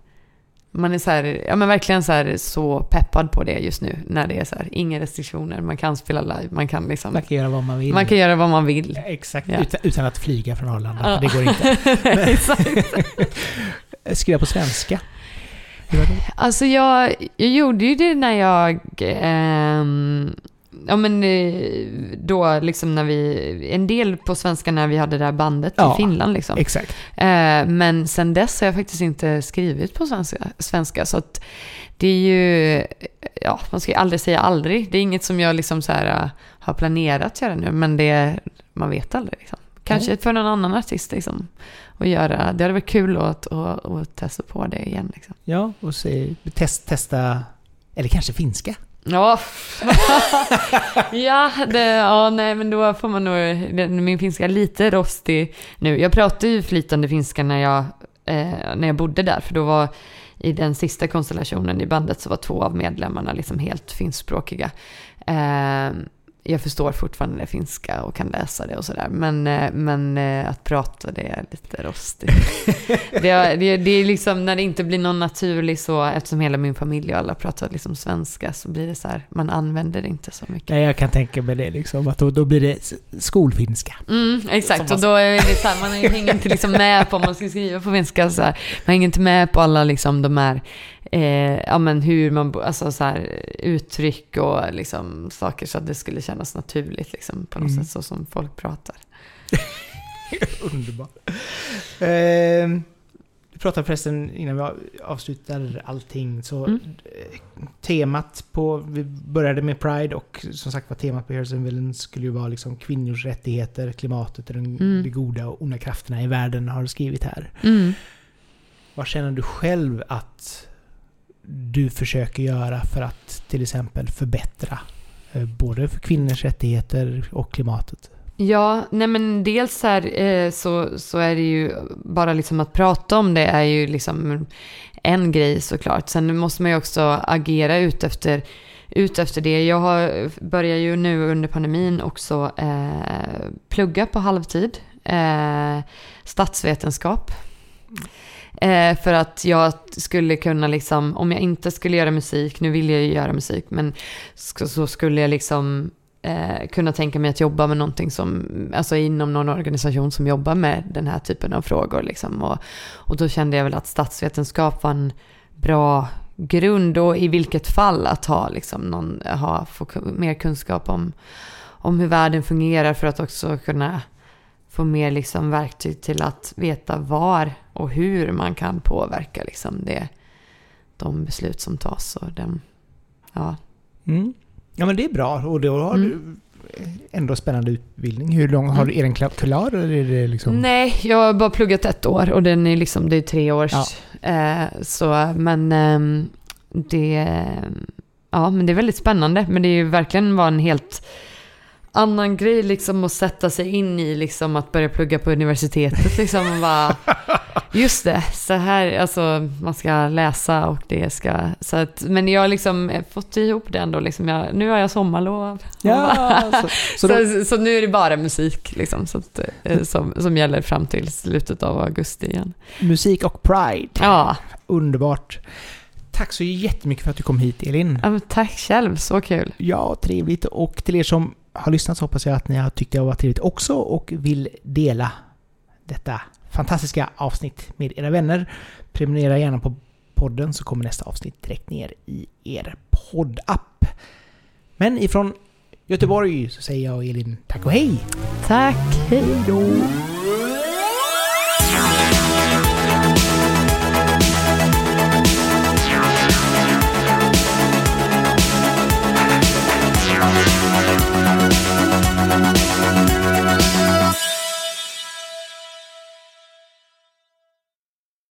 man är så här, ja men verkligen så här så peppad på det just nu när det är så här, inga restriktioner, man kan spela live, man kan liksom, Man kan göra vad man vill. man kan göra vad man vill. Exakt, Ja. utan, utan att flyga från Arlanda. Ja. för Det går inte. Exakt. Skriva på svenska. Alltså jag, jag gjorde ju det när jag, ehm, ja men eh, då liksom när vi, en del på svenska när vi hade det här bandet Ja, i Finland liksom. Exakt. Eh, men sen dess har jag faktiskt inte skrivit på svenska, svenska så att det är ju, ja man ska ju aldrig säga aldrig. Det är inget som jag liksom så här eh, har planerat att göra nu men det, man vet aldrig liksom. Kanske för någon annan artist liksom. Och göra, det hade varit kul att, att, att testa på det igen liksom. Ja, och se, test, testa... Eller kanske finska. Ja, ja, det, ja, nej men då får man nog, min finska är lite rostig nu. Jag pratade ju flytande finska när jag, eh, när jag bodde där, för då var i den sista konstellationen i bandet så var två av medlemmarna liksom helt finskspråkiga. Eh, jag förstår fortfarande finska och kan läsa det och sådär, men, eh, men eh, att prata det är lite rostigt. det, är, det, är- det är liksom när det inte blir någon naturlig så, eftersom hela min familj och alla pratar liksom svenska så blir det så här, man använder det inte så mycket. Nej, jag kan tänka mig det liksom. Att då, då blir det skolfinska. Mm, exakt, och då är det så här, man hänger inte liksom med på om man ska skriva på finska. Så här. Man hänger inte med på alla liksom de här, eh, ja men hur man, alltså så här, uttryck och liksom saker så att det skulle kännas naturligt liksom på något Mm. sätt så som folk pratar. Underbart. Eh, vi pratade förresten innan vi avslutar allting så Mm. eh, temat på, vi började med Pride och som sagt var temat på Heroes and Villains skulle ju vara liksom kvinnors rättigheter, klimatet och Mm. de goda och onda krafterna i världen har du skrivit här. Mm. Vad känner du själv att du försöker göra för att till exempel förbättra eh, både för kvinnors rättigheter och klimatet? Ja, nej men dels här eh, så, så är det ju bara liksom att prata om det är ju liksom en grej såklart. Sen måste man ju också agera ut efter, ut efter det. Jag har, börjar ju nu under pandemin också eh, plugga på halvtid. Eh, statsvetenskap. Eh, för att jag skulle kunna liksom, om jag inte skulle göra musik, nu vill jag ju göra musik, men så, så skulle jag liksom eh, kunna tänka mig att jobba med någonting som, alltså inom någon organisation som jobbar med den här typen av frågor. Liksom. Och, och då kände jag väl att statsvetenskap var en bra grund och i vilket fall att ha, liksom, någon, ha få mer kunskap om, om hur världen fungerar för att också kunna få mer liksom verktyg till att veta var och hur man kan påverka liksom det, de beslut som tas. Och den, ja. Mm. ja, men det är bra. Och då har mm. du ändå spännande utbildning. Hur lång har du, är den klar eller är det liksom? Nej, jag har bara pluggat ett år och den är liksom, det är tre års. Ja. Eh, så, men eh, det, ja, men det är väldigt spännande. Men det är ju verkligen var en helt annan grej liksom att sätta sig in i liksom att börja plugga på universitetet liksom och bara just det, så här, alltså man ska läsa och det ska, så att, men jag har liksom fått ihop det ändå liksom, jag, nu har jag sommarlov. Ja, så, så, då... så, så, nu är det bara musik liksom, så att, eh, som, som gäller fram till slutet av augusti igen. Musik och Pride. Ja. Underbart. Tack så jättemycket för att du kom hit Elin. Ja, tack själv, så kul. Ja, trevligt. Och till er som har lyssnat så hoppas jag att ni har tyckt det har varit trevligt också och vill dela detta fantastiska avsnitt med era vänner. Prenumerera gärna på podden så kommer nästa avsnitt direkt ner i er poddapp. Men ifrån Göteborg så säger jag och Elin tack och hej! Tack, hej då!